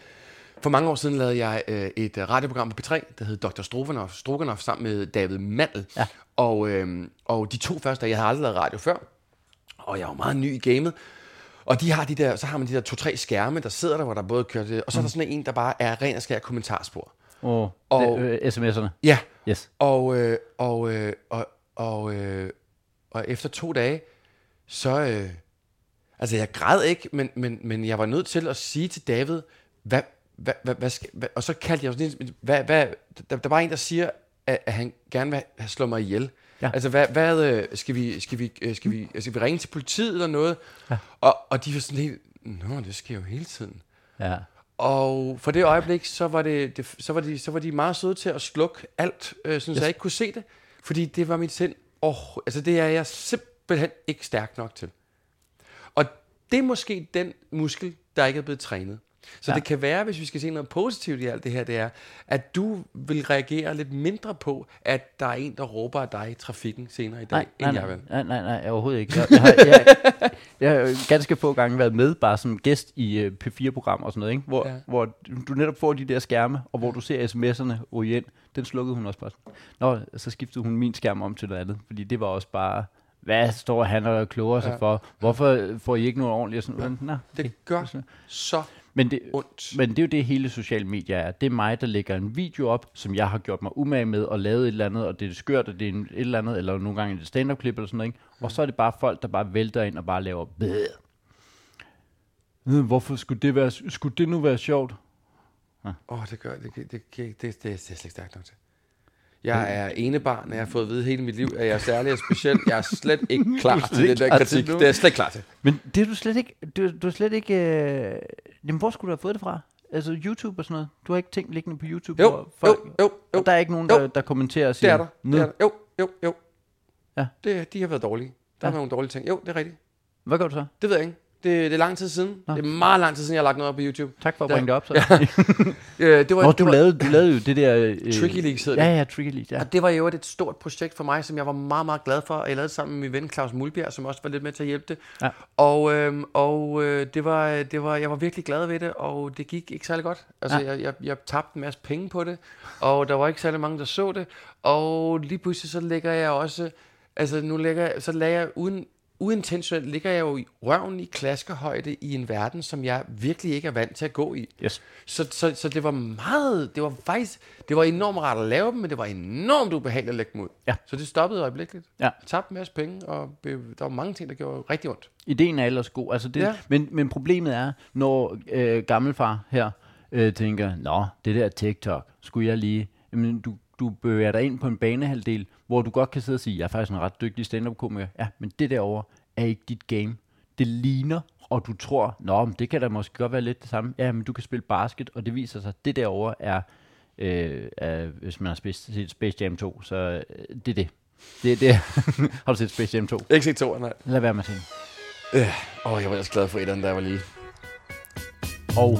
for mange år siden lavede jeg øh, et øh, radioprogram på P3, der hed Dr. Stroganoff, Stroganoff sammen med David Mandel. Ja. Og, øh, og de to første, jeg havde aldrig lavet radio før, og jeg var meget ny i gamet. Og de har de der, så har man de der to-tre skærme, der sidder der, hvor der både kører det, og så er der sådan en, der bare er ren og skær kommentarspor. Oh, Og- og, det, øh, sms'erne. Ja, Yes. og, øh, og, øh, og, og, øh, og efter to dage, så... Øh, altså, jeg græd ikke, men, men, men jeg var nødt til at sige til David, hvad, hvad, hvad, hvad, skal, hvad og så kaldte jeg sådan hvad, hvad, der, der var en, der siger, at, at han gerne vil have slå mig ihjel. Ja. Altså, hvad, hvad øh, skal, vi, skal, vi, øh, skal, vi, skal vi ringe til politiet eller noget? Ja. Og, og de var sådan helt, nå, det sker jo hele tiden. Ja. Og for det øjeblik, så var, det, det, så var, de, så var de meget søde til at slukke alt, øh, sådan, yes. så jeg ikke kunne se det. Fordi det var mit sind. Oh, altså det er jeg simpelthen ikke stærk nok til. Og det er måske den muskel, der ikke er blevet trænet. Så Ja. ja. det kan være, hvis vi skal se noget positivt i alt det her, det er, at du vil reagere lidt mindre på, at der er en, der råber af dig i trafikken senere i dag, Nej, end nej, jeg vil. nej, nej, nej, overhovedet ikke. Jeg, jeg, har, jeg, jeg har ganske få gange været med, bare som gæst i uh, P4-program og sådan noget, ikke? Hvor, ja. Ja. hvor du netop får de der skærme, og hvor du ser sms'erne ryge ind. Den slukkede hun også bare. Nå, så skiftede hun min skærm om til noget andet, fordi det var også bare, hvad står han og kloger sig ja. Ja. for? Hvorfor får I ikke noget ordentligt? Og sådan, Nå, Det gør så men det, ondt. men det er jo det, hele sociale medier er. Det er mig, der lægger en video op, som jeg har gjort mig umage med og lavet et eller andet, og det er skørt, og det er en, et eller andet, eller nogle gange et stand-up-klip eller sådan noget. Ikke? Og så er det bare folk, der bare vælter ind og bare laver bæh. Hvorfor skulle det, være, skulle det nu være sjovt? Åh, oh, det gør det, det, det, det, det, det er jeg slet ikke stærkt nok til. Jeg er enebarn, og jeg har fået at vide hele mit liv, at jeg er særlig og speciel. Jeg er slet ikke [laughs] klar til den der kritik. det. Det er jeg slet ikke klar til. Men det er du slet ikke... Du, du er slet ikke øh... Jamen, hvor skulle du have fået det fra? Altså YouTube og sådan noget. Du har ikke tænkt liggende på YouTube? Jo, hvor jo, folk, jo, jo. Og der er ikke nogen, Jo. der, der kommenterer og Det siger... er der. "Nå, Det er der. Jo, jo, jo. Ja. Det, de har været dårlige. Der Ja. har været nogle dårlige ting. Jo, det er rigtigt. Hvad gør du så? Det ved jeg ikke. Det, det er lang tid siden. Nå. Det er meget lang tid siden, jeg har lagt noget op på YouTube. Tak for at bringe det op, så. [laughs] Øh, det var, Nå, du, var, lavede, du lavede jo det der... Øh, Tricky League hedder Ja, det. ja, Tricky League, ja. Og det var jo et stort projekt for mig, som jeg var meget, meget glad for. Jeg lavede det sammen med min ven Claus Mulbjerg, som også var lidt med til at hjælpe det. Ja. Og, øhm, og øh, det var, det var, jeg var virkelig glad ved det, og det gik ikke særlig godt. Altså, Ja. jeg, jeg, jeg tabte en masse penge på det, og der var ikke særlig mange, der så det. Og lige pludselig så lægger jeg også, altså nu lægger jeg, så lagde jeg uden, uintentionelt, ligger jeg jo i røven i klaskehøjde i en verden, som jeg virkelig ikke er vant til at gå i. Yes. Så, så, så det var meget, det var faktisk, det var enormt rart at lave dem, men det var enormt ubehageligt at lægge dem ud. Ja. Så det stoppede øjeblikkeligt. Ja. Jeg tabte en masse penge, og der var mange ting, der gjorde rigtig ondt. Ideen er ellers god. Altså det. Ja. men, men problemet er, når øh, gammelfar her øh, tænker, Nå, det der TikTok, skulle jeg lige... Jamen, du, du bevæger dig ind på en banehalvdel, hvor du godt kan sidde og sige, jeg er faktisk en ret dygtig stand-up-komiker. Ja, men det derovre er ikke dit game. Det ligner, og du tror, Nå, men det kan da måske godt være lidt det samme. Ja, men du kan spille basket, og det viser sig, det derovre er, øh, er hvis man har set Space Jam 2, så øh, det er det. Det er det. [laughs] har du set Space Jam 2? Ikke set to, nej. Lad være med at den. Åh, oh, jeg var ellers glad for etteren, jeg var lille. Og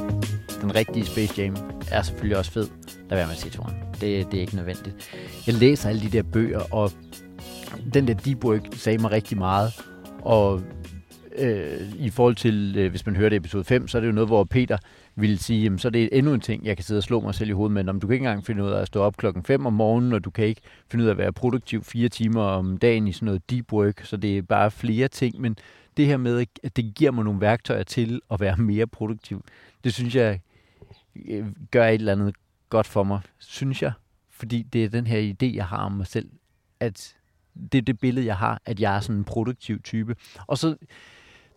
den rigtige Space Jam er selvfølgelig også fed. Lad være med at se toren. Det, det er ikke nødvendigt. Jeg læser alle de der bøger, og den der Deep Work sagde mig rigtig meget. Og øh, i forhold til, øh, hvis man hørte episode 5, så er det jo noget, hvor Peter ville sige, jamen, så er det endnu en ting, jeg kan sidde og slå mig selv i hovedet med. Om du kan ikke engang finde ud af at stå op klokken 5 om morgenen, og du kan ikke finde ud af at være produktiv fire timer om dagen i sådan noget deep work, så det er bare flere ting, men det her med, at det giver mig nogle værktøjer til at være mere produktiv, det synes jeg øh, gør et eller andet godt for mig, synes jeg. Fordi det er den her idé, jeg har om mig selv, at det er det billede, jeg har, at jeg er sådan en produktiv type. Og så,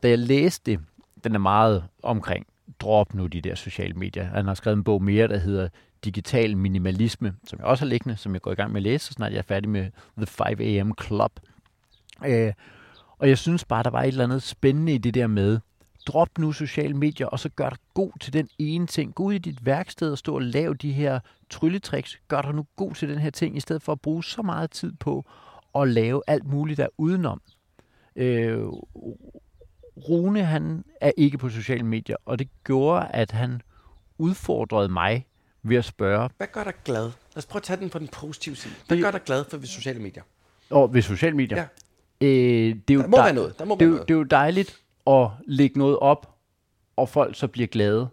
da jeg læste det, den er meget omkring, drop nu de der sociale medier. Han har skrevet en bog mere, der hedder Digital Minimalisme, som jeg også har liggende, som jeg går i gang med at læse, så snart jeg er færdig med The 5 AM Club. Øh, og jeg synes bare, der var et eller andet spændende i det der med, drop nu sociale medier, og så gør dig god til den ene ting. Gå ud i dit værksted og stå og lave de her trylletricks. Gør dig nu god til den her ting, i stedet for at bruge så meget tid på at lave alt muligt der udenom. Øh, Rune, han er ikke på sociale medier, og det gjorde, at han udfordrede mig ved at spørge, Hvad gør dig glad? Lad os prøve at tage den på den positive side. Hvad gør dig glad for ved sociale medier? og ved sociale medier, Ja. øh, det er jo Der må dej- være noget. Der må det, være noget. det er jo dejligt at lægge noget op, og folk så bliver glade.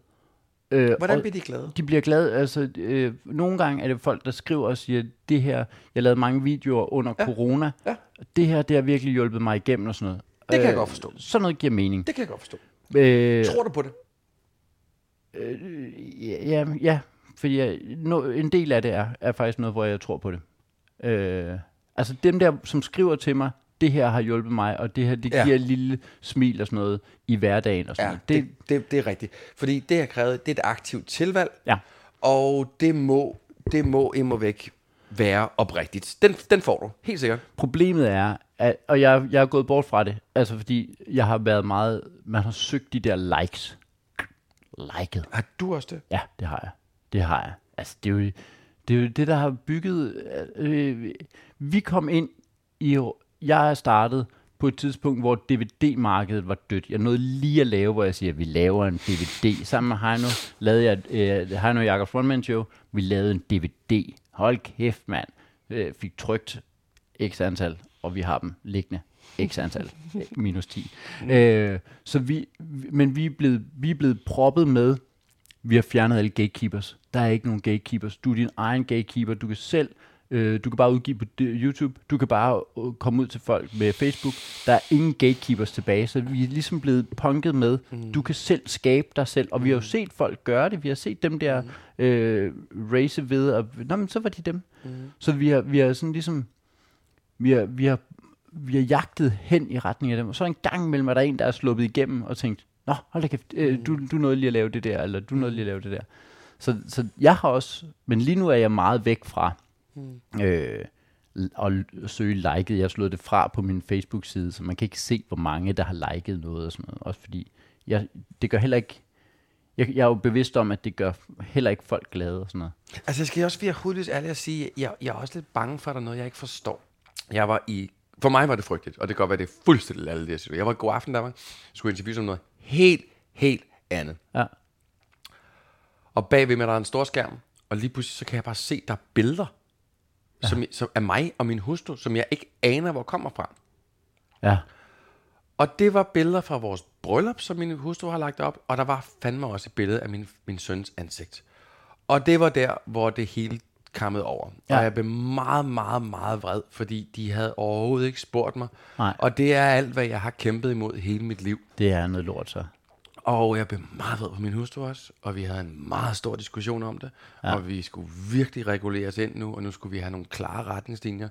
Øh, Hvordan bliver de glade? de bliver glade. Altså, øh, nogle gange er det folk, der skriver og siger, det her, jeg lavede mange videoer under ja. Corona. Ja. Det her, det har virkelig hjulpet mig igennem og sådan noget. Det kan jeg godt forstå. Sådan noget giver mening. Det kan jeg godt forstå. Øh, Tror du på det? ja, ja, fordi jeg, no, en del af det er, er faktisk noget, hvor jeg tror på det. Øh, altså dem der, som skriver til mig, det her har hjulpet mig, og det her, det Ja. giver et lille smil og sådan noget i hverdagen og sådan Ja, noget. det, det, det, det er rigtigt. Fordi det, jeg krævet, det er et aktivt tilvalg, Ja. og det må, det må immer væk være oprigtigt. Den, den får du, helt sikkert. Problemet er, at, og jeg, jeg er gået bort fra det, altså fordi jeg har været meget, man har søgt de der likes. Liket. Har du også det? Ja, det har jeg. Det har jeg. Altså, det er jo det, er jo det der har bygget... Øh, vi kom ind i... Jeg er startet på et tidspunkt, hvor DVD-markedet var dødt. Jeg nåede lige at lave, hvor jeg siger, at vi laver en DVD. Sammen med Heino lavede jeg, øh, Heino og Jacob Frontman Show, vi lavede en DVD. Hold kæft, mand. Øh, fik trygt x antal, og vi har dem liggende x antal, [laughs] minus 10. Øh, så vi, men vi er, blevet, vi er blevet proppet med, vi har fjernet alle gatekeepers. Der er ikke nogen gatekeepers. Du er din egen gatekeeper. Du kan selv Øh, du kan bare udgive på YouTube. Du kan bare øh, komme ud til folk med Facebook. Der er ingen gatekeepers tilbage, så vi er ligesom blevet punket med. Mm. Du kan selv skabe dig selv. Og vi har jo mm. set folk gøre det. Vi har set dem der mm. øh, race ved, og nå, men så var de dem. Mm. Så vi har, vi har sådan ligesom, vi har, vi har, vi har jagtet hen i retning af dem. Og så en gang imellem er der en, der er sluppet igennem og tænkt, Nå, hold da kæft, øh, du, du nåede lige at lave det der, eller du nåede lige at lave det der. Så, så jeg har også, men lige nu er jeg meget væk fra, mm. øh, og søge liket. Jeg slået det fra på min Facebook-side, så man kan ikke se, hvor mange, der har liket noget og sådan noget. Også fordi, jeg, det gør heller ikke, jeg, jeg er jo bevidst om, at det gør heller ikke folk glade og sådan noget. Altså, jeg skal også være hurtigt ærlig at sige, jeg, jeg er også lidt bange for, at der er noget, jeg ikke forstår. Jeg var i, for mig var det frygteligt, og det kan godt være, det er fuldstændig alle det, jeg var i god aften, der var, skulle interviewe om noget helt, helt andet. Ja. Og bagved mig, der er en stor skærm, og lige pludselig, så kan jeg bare se, der er billeder ja. som, som er mig og min hustru, som jeg ikke aner, hvor kommer fra. Ja. Og det var billeder fra vores bryllup, som min hustru har lagt op, og der var fandme også et billede af min, min søns ansigt. Og det var der, hvor det hele kammede over. Ja. Og jeg blev meget, meget, meget vred, fordi de havde overhovedet ikke spurgt mig. Nej. Og det er alt, hvad jeg har kæmpet imod hele mit liv. Det er noget lort, så. Og jeg blev meget vred på min hustru også, og vi havde en meget stor diskussion om det, ja. og vi skulle virkelig reguleres ind nu, og nu skulle vi have nogle klare retningslinjer.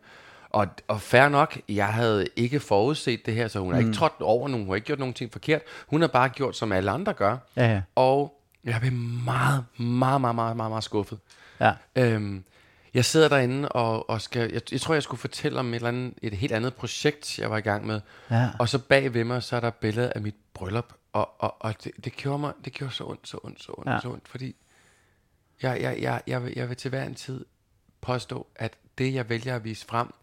Og, og fair nok, jeg havde ikke forudset det her, så hun mm. har ikke mm. trådt over nogen, hun har ikke gjort nogen ting forkert. Hun har bare gjort, som alle andre gør. Ja, ja. Og jeg blev meget, meget, meget, meget, meget, meget skuffet. Ja. Øhm, jeg sidder derinde og, og skal, jeg, jeg tror, jeg skulle fortælle om et, eller andet, et helt andet projekt, jeg var i gang med. Ja. Og så bag ved mig, så er der billeder af mit bryllup. Og, og, og det, det, gjorde mig, det gjorde så ondt, så ondt, så ondt, ja. så ondt, fordi jeg, jeg, jeg, jeg, vil, jeg vil til hver en tid påstå, at det, jeg vælger at vise frem,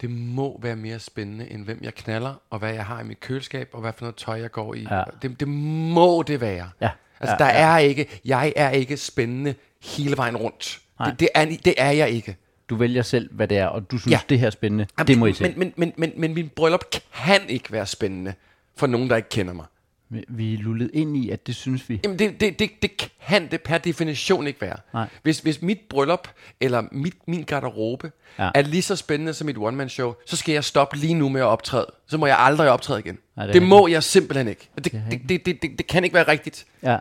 det må være mere spændende, end hvem jeg knaller, og hvad jeg har i mit køleskab, og hvad for noget tøj, jeg går i. Ja. Det, det må det være. Ja. Altså, ja, der ja. er ikke, jeg er ikke spændende hele vejen rundt. Det, det, er, det er jeg ikke. Du vælger selv, hvad det er, og du synes, ja. det her er spændende. Jamen, det må I se. Men, men, men, men, men min bryllup kan ikke være spændende for nogen, der ikke kender mig. Vi er lullet ind i, at det synes vi. Jamen, det, det, det, det kan det per definition ikke være. Nej. Hvis, hvis mit bryllup, eller mit, min garderobe, ja. er lige så spændende som mit one-man-show, så skal jeg stoppe lige nu med at optræde. Så må jeg aldrig optræde igen. Nej, det, det må jeg simpelthen ikke. Det, det, det, det, det, det kan ikke være rigtigt. Ja.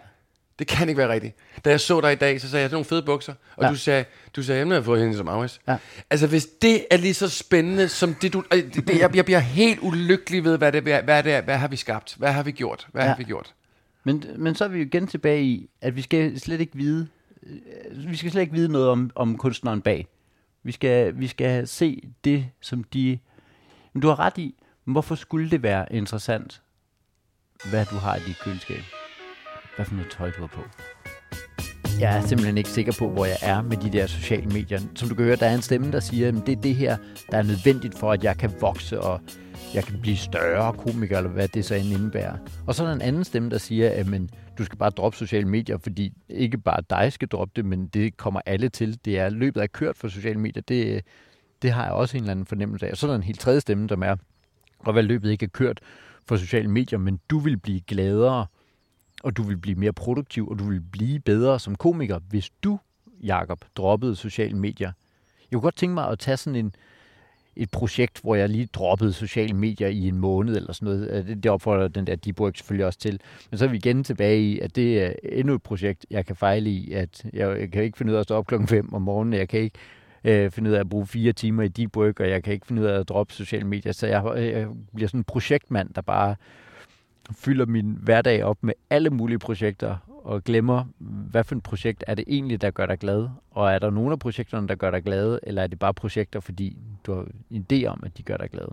Det kan ikke være rigtigt. Da jeg så dig i dag, så sagde jeg, nogle fede bukser. Og ja. du sagde, du sagde, jeg har fået hende som Aarhus. Ja. Altså, hvis det er lige så spændende som det, du... Det, det, jeg, jeg bliver helt ulykkelig ved, hvad det, hvad, hvad det er. Hvad har vi skabt? Hvad har vi gjort? Hvad ja. har vi gjort? Men, men så er vi jo igen tilbage i, at vi skal slet ikke vide, øh, vi skal slet ikke vide noget om, om kunstneren bag. Vi skal, vi skal se det, som de... Men du har ret i, hvorfor skulle det være interessant, hvad du har i dit køleskab? Hvad for noget tøj du har på. Jeg er simpelthen ikke sikker på, hvor jeg er med de der sociale medier. Som du kan høre, der er en stemme, der siger, at det er det her, der er nødvendigt for, at jeg kan vokse, og jeg kan blive større komiker, eller hvad det så end indebærer. Og så er der en anden stemme, der siger, at men, du skal bare droppe sociale medier, fordi ikke bare dig skal droppe det, men det kommer alle til. Det er løbet af kørt for sociale medier. Det, det har jeg også en eller anden fornemmelse af. Og så er der en helt tredje stemme, der er, og hvad løbet ikke er kørt for sociale medier, men du vil blive gladere, og du vil blive mere produktiv, og du vil blive bedre som komiker, hvis du, Jakob, droppede sociale medier. Jeg kunne godt tænke mig at tage sådan en, et projekt, hvor jeg lige droppede sociale medier i en måned eller sådan noget. Øh, det, det opfordrer den der Deepwork selvfølgelig også til. Men så er vi igen tilbage i, at det er endnu et projekt, jeg kan fejle i. At jeg, jeg kan ikke finde ud af at stå op klokken 5 om morgenen. Jeg kan ikke øh, finde ud af at bruge fire timer i deep work, og jeg kan ikke finde ud af at droppe sociale medier. Så jeg, øh, jeg bliver sådan en projektmand, der bare fylder min hverdag op med alle mulige projekter, og glemmer, hvad for et projekt er det egentlig, der gør dig glad? Og er der nogle af projekterne, der gør dig glad, eller er det bare projekter, fordi du har en idé om, at de gør dig glad?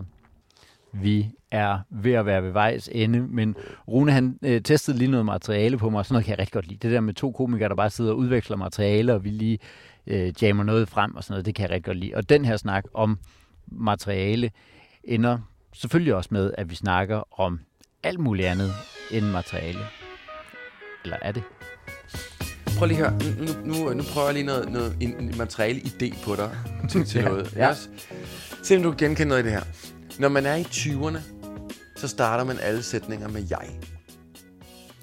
Vi er ved at være ved vejs ende, men Rune han øh, testede lige noget materiale på mig, og sådan noget kan jeg rigtig godt lide. Det der med to komikere, der bare sidder og udveksler materiale, og vi lige øh, jammer noget frem og sådan noget, det kan jeg rigtig godt lide. Og den her snak om materiale ender selvfølgelig også med, at vi snakker om alt muligt andet end materiale. Eller er det? Prøv lige høre. Nu, nu, nu prøver jeg lige noget, noget en, en materiale idé på dig til, til [laughs] Ja, noget. ja. Yes. Se om du kan genkende noget i det her. Når man er i 20'erne, så starter man alle sætninger med jeg.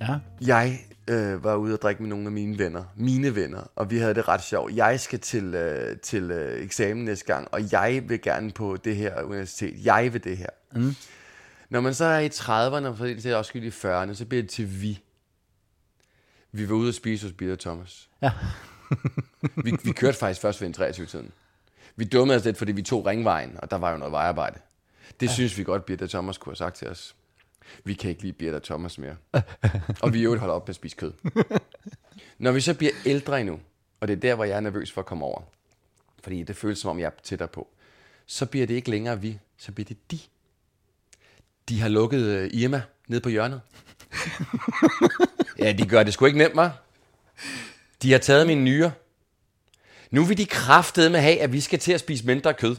Ja. Jeg øh, var ude og drikke med nogle af mine venner, mine venner, og vi havde det ret sjovt. Jeg skal til, øh, til øh, eksamen næste gang, og jeg vil gerne på det her universitet. Jeg vil det her. Mm. Når man så er i 30'erne, og for det er også i 40'erne, så bliver det til vi. Vi var ude at spise hos og Thomas. Ja. [laughs] vi, vi kørte faktisk først ved en 23-tiden. Vi dummede os lidt, fordi vi tog ringvejen, og der var jo noget vejarbejde. Det ja. synes vi godt, Birte og Thomas kunne have sagt til os. Vi kan ikke lide Birte og Thomas mere. [laughs] og vi er jo holder op med at spise kød. Når vi så bliver ældre endnu, og det er der, hvor jeg er nervøs for at komme over, fordi det føles som om, jeg er tættere på, så bliver det ikke længere vi, så bliver det de. De har lukket øh, Irma nede på hjørnet. ja, de gør det sgu ikke nemt, hva'? De har taget mine nyrer. Nu vil de kraftede med have, at vi skal til at spise mindre kød.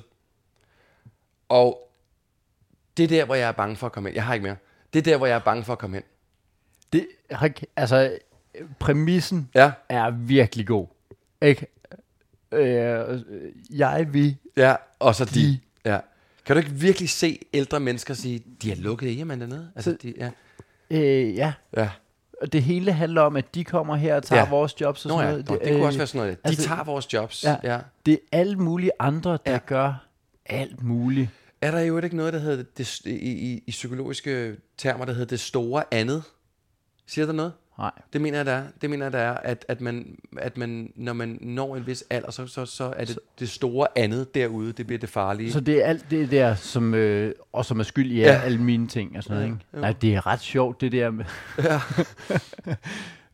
Og det er der, hvor jeg er bange for at komme hen. Jeg har ikke mere. Det er der, hvor jeg er bange for at komme hen. Det, altså, præmissen Ja, er virkelig god. Ikke? Øh, jeg, vi, ja, og så de. De. Ja. Kan du ikke virkelig se ældre mennesker sige, de har lukket Irma dernede? Altså, Så- de, ja. øh, ja. ja. Og det hele handler om, at de kommer her og tager Ja. vores jobs og Nå sådan ja, noget. det, det kunne også være sådan noget. De altså- tager vores jobs. Ja. ja. Det er alle mulige andre, der ja. gør alt muligt. Er der jo ikke noget, der hedder, det, i, i, i psykologiske termer, der hedder det store andet? Siger der noget? Nej. Det mener jeg, der er. Det mener jeg, der er, at, at, man, at man, når man når en vis alder, så, så, så er det det store andet derude, det bliver det farlige. Så det er alt det der, som, øh, og som er skyld i Ja. ja. alle mine ting og sådan noget, Ja, ikke? jo. Nej, det er ret sjovt, det der med... Ja.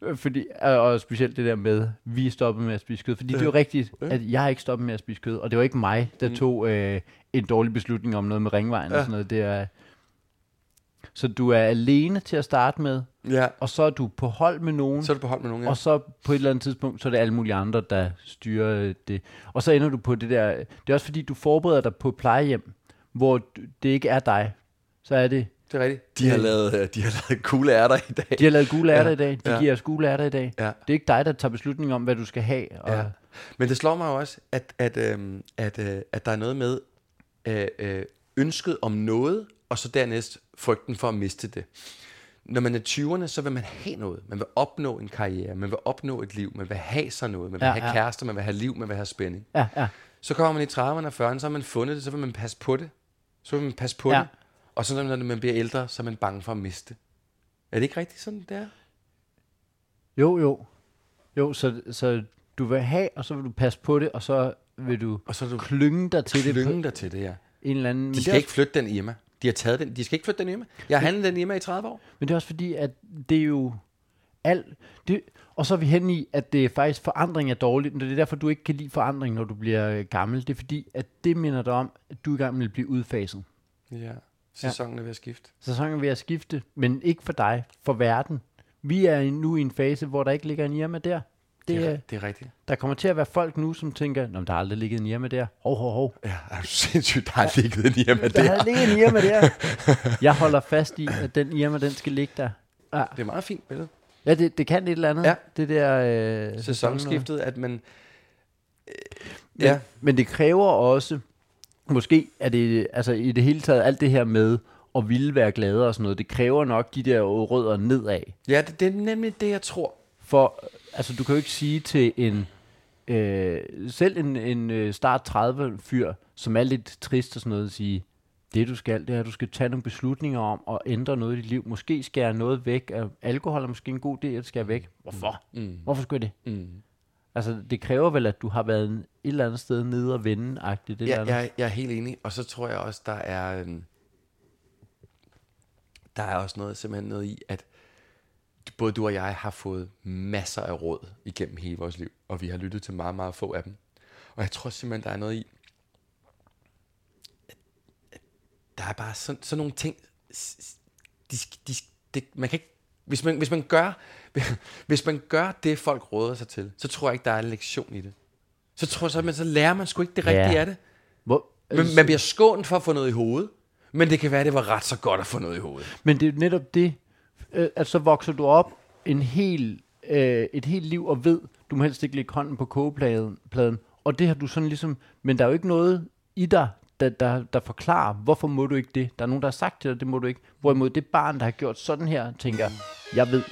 [laughs] fordi, og specielt det der med, vi er stoppet med at spise kød. Fordi det er jo rigtigt, at jeg er ikke stoppet med at spise kød. Og det var ikke mig, der Mm. tog øh, en dårlig beslutning om noget med ringvejen Ja. og sådan noget. Det er, så du er alene til at starte med, ja. og så er du på hold med nogen. Så er du på hold med nogen, ja. Og så på et eller andet tidspunkt, så er det alle mulige andre, der styrer øh, det. Og så ender du på det der... Det er også fordi, du forbereder dig på et plejehjem, hvor det ikke er dig. Så er det... Det er rigtigt. De har lavet, øh, de har lavet cool ærter i dag. De har lavet gule ærter Ja, i dag. De ja. giver os gule ærter i dag. Ja. Det er ikke dig, der tager beslutning om, hvad du skal have. Og, Ja. Men det slår mig jo også, at, at, øhm, at, øh, at der er noget med øh, øh, ønsket om noget, og så dernæst frygten for at miste det. Når man er 20'erne, så vil man have noget. Man vil opnå en karriere, man vil opnå et liv, man vil have sig noget, man vil Ja, have ja. kærester, man vil have liv, man vil have spænding. ja, ja. Så kommer man i 30'erne og 40'erne, så har man fundet det, så vil man passe på det. Så vil man passe på Ja. det. Og så når man bliver ældre, så er man bange for at miste. Er det ikke rigtigt sådan, det er? Jo, jo. Jo, så, så du vil have, og så vil du passe på det, og så vil du Og så er du klynge dig til det på klynge dig til det, ja. en eller anden... Men De det, skal er ikke flytte den Irma. De har taget den. De skal ikke flytte den Irma. Jeg har handlet den Irma i 30 år. Men det er også fordi, at det er jo alt... Det, og så er vi hen i, at det er faktisk forandring er dårligt. Det er derfor, du ikke kan lide forandring, når du bliver øh, gammel. Det er fordi, at det minder dig om, at du i gang med at blive udfaset. Ja. Sæsonen er ved at skifte. Sæsonen er ved at skifte, men ikke for dig, for verden. Vi er nu i en fase, hvor der ikke ligger en Irma der. Det, Det er, det er rigtigt. der kommer til at være folk nu, som tænker, Nå, der har aldrig ligget en Irma der. Hov, hov, hov. Ja, er du sindssygt, der har ligget en Irma Der der. har ligget en Irma der. [laughs] Jeg holder fast i, at den Irma, den skal ligge der. Ja, Det er meget fint billede. ja det, det kan et eller andet. Ja. Det der... Øh, Sæsonskiftet, at man... Øh, Men, ja, men det kræver også, måske er det, altså i det hele taget, alt det her med at ville være glade og sådan noget, det kræver nok de der rødder nedad. ja det, det er nemlig det, jeg tror. For, altså du kan jo ikke sige til en, øh, selv en, en øh, start 30 fyr, som er lidt trist og sådan noget, at sige, det du skal, det er, at du skal tage nogle beslutninger om at ændre noget i dit liv. Måske skære noget væk. Alkohol er måske en god idé, at det skal væk. Hvorfor? Mm. Hvorfor skulle jeg det? Mm. Altså, det kræver vel, at du har været et eller andet sted nede og vende-agtigt. det Ja, eller jeg, jeg er helt enig. Og så tror jeg også, der er... øhm, Der er også noget, simpelthen noget i, at både du og jeg har fået masser af råd igennem hele vores liv, og vi har lyttet til meget, meget få af dem. Og jeg tror simpelthen, der er noget i, der er bare sådan, sådan nogle ting, de, de, det, man kan ikke, hvis man, hvis man gør, [laughs] hvis man gør det, folk råder sig til, så tror jeg ikke, der er en lektion i det. Så tror jeg så, men så lærer man sgu ikke det Ja. rigtige af det. Hvor, Men man bliver skånet for at få noget i hovedet, Men det kan være, det var ret så godt at få noget i hovedet. Men det er netop det, øh, at så vokser du op en hel, øh, et helt liv og ved, du må helst ikke lægge hånden på kogepladen, pladen, og det har du sådan ligesom, men der er jo ikke noget i dig, der, der, der forklarer, hvorfor må du ikke det. Der er nogen, der har sagt til dig, det må du ikke. Hvorimod det barn, der har gjort sådan her, tænker, jeg ved,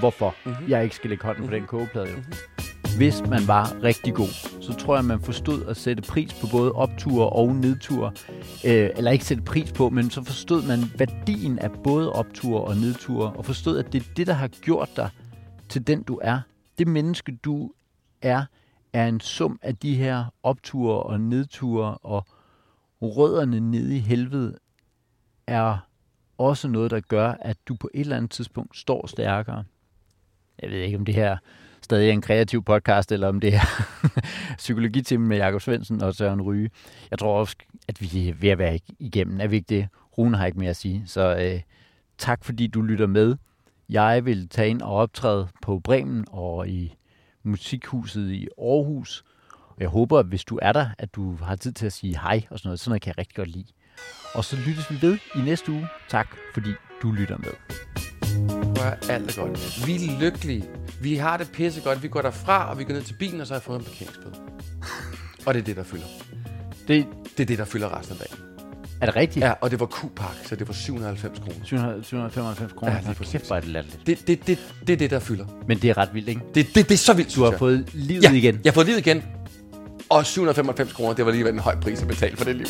hvorfor mm-hmm. jeg ikke skal lægge hånden mm-hmm. på den kogeplade. Jo. Hvis man var rigtig god, så tror jeg, man forstod at sætte pris på både opture og nedture. Øh, eller ikke sætte pris på, men så forstod man værdien af både opture og nedture, og forstod, at det er det, der har gjort dig til den, du er. Det menneske, du er, er en sum af de her opture og nedture, og rødderne nede i helvede er også noget, der gør, at du på et eller andet tidspunkt står stærkere. Jeg ved ikke, om det her stadig er en kreativ podcast, eller om det er [laughs] psykologitimen med Jakob Svendsen og Søren Ryge. Jeg tror også, at vi er ved at være igennem. Er vi ikke det? Rune har ikke mere at sige. Så øh, tak, fordi du lytter med. Jeg vil tage ind og optræde på Bremen og i Musikhuset i Aarhus. Jeg håber, at hvis du er der, at du har tid til at sige hej og sådan noget. Sådan noget kan jeg rigtig godt lide. Og så lyttes vi ved i næste uge. Tak, fordi du lytter med. Hvor er alt godt. Vi er lykkelige. Vi har det pisse godt. Vi går derfra, og vi går ned til bilen, og så har jeg fået en parkeringsbøde. og det er det, der fylder. Det, Det er det, der fylder resten af dagen. er det rigtigt? Ja, og det var Q-Park, så det var 790 kroner. 700 795 kroner. Ja, lige præcis. kæft, hvor er det latterligt. Det, det, det, det er det, der fylder. Men det er ret vildt, ikke? Det, det, det er så vildt, Du har jeg. fået livet ja, igen. Jeg har fået livet igen. Og 795 kroner, det var lige en høj pris at betale for det liv.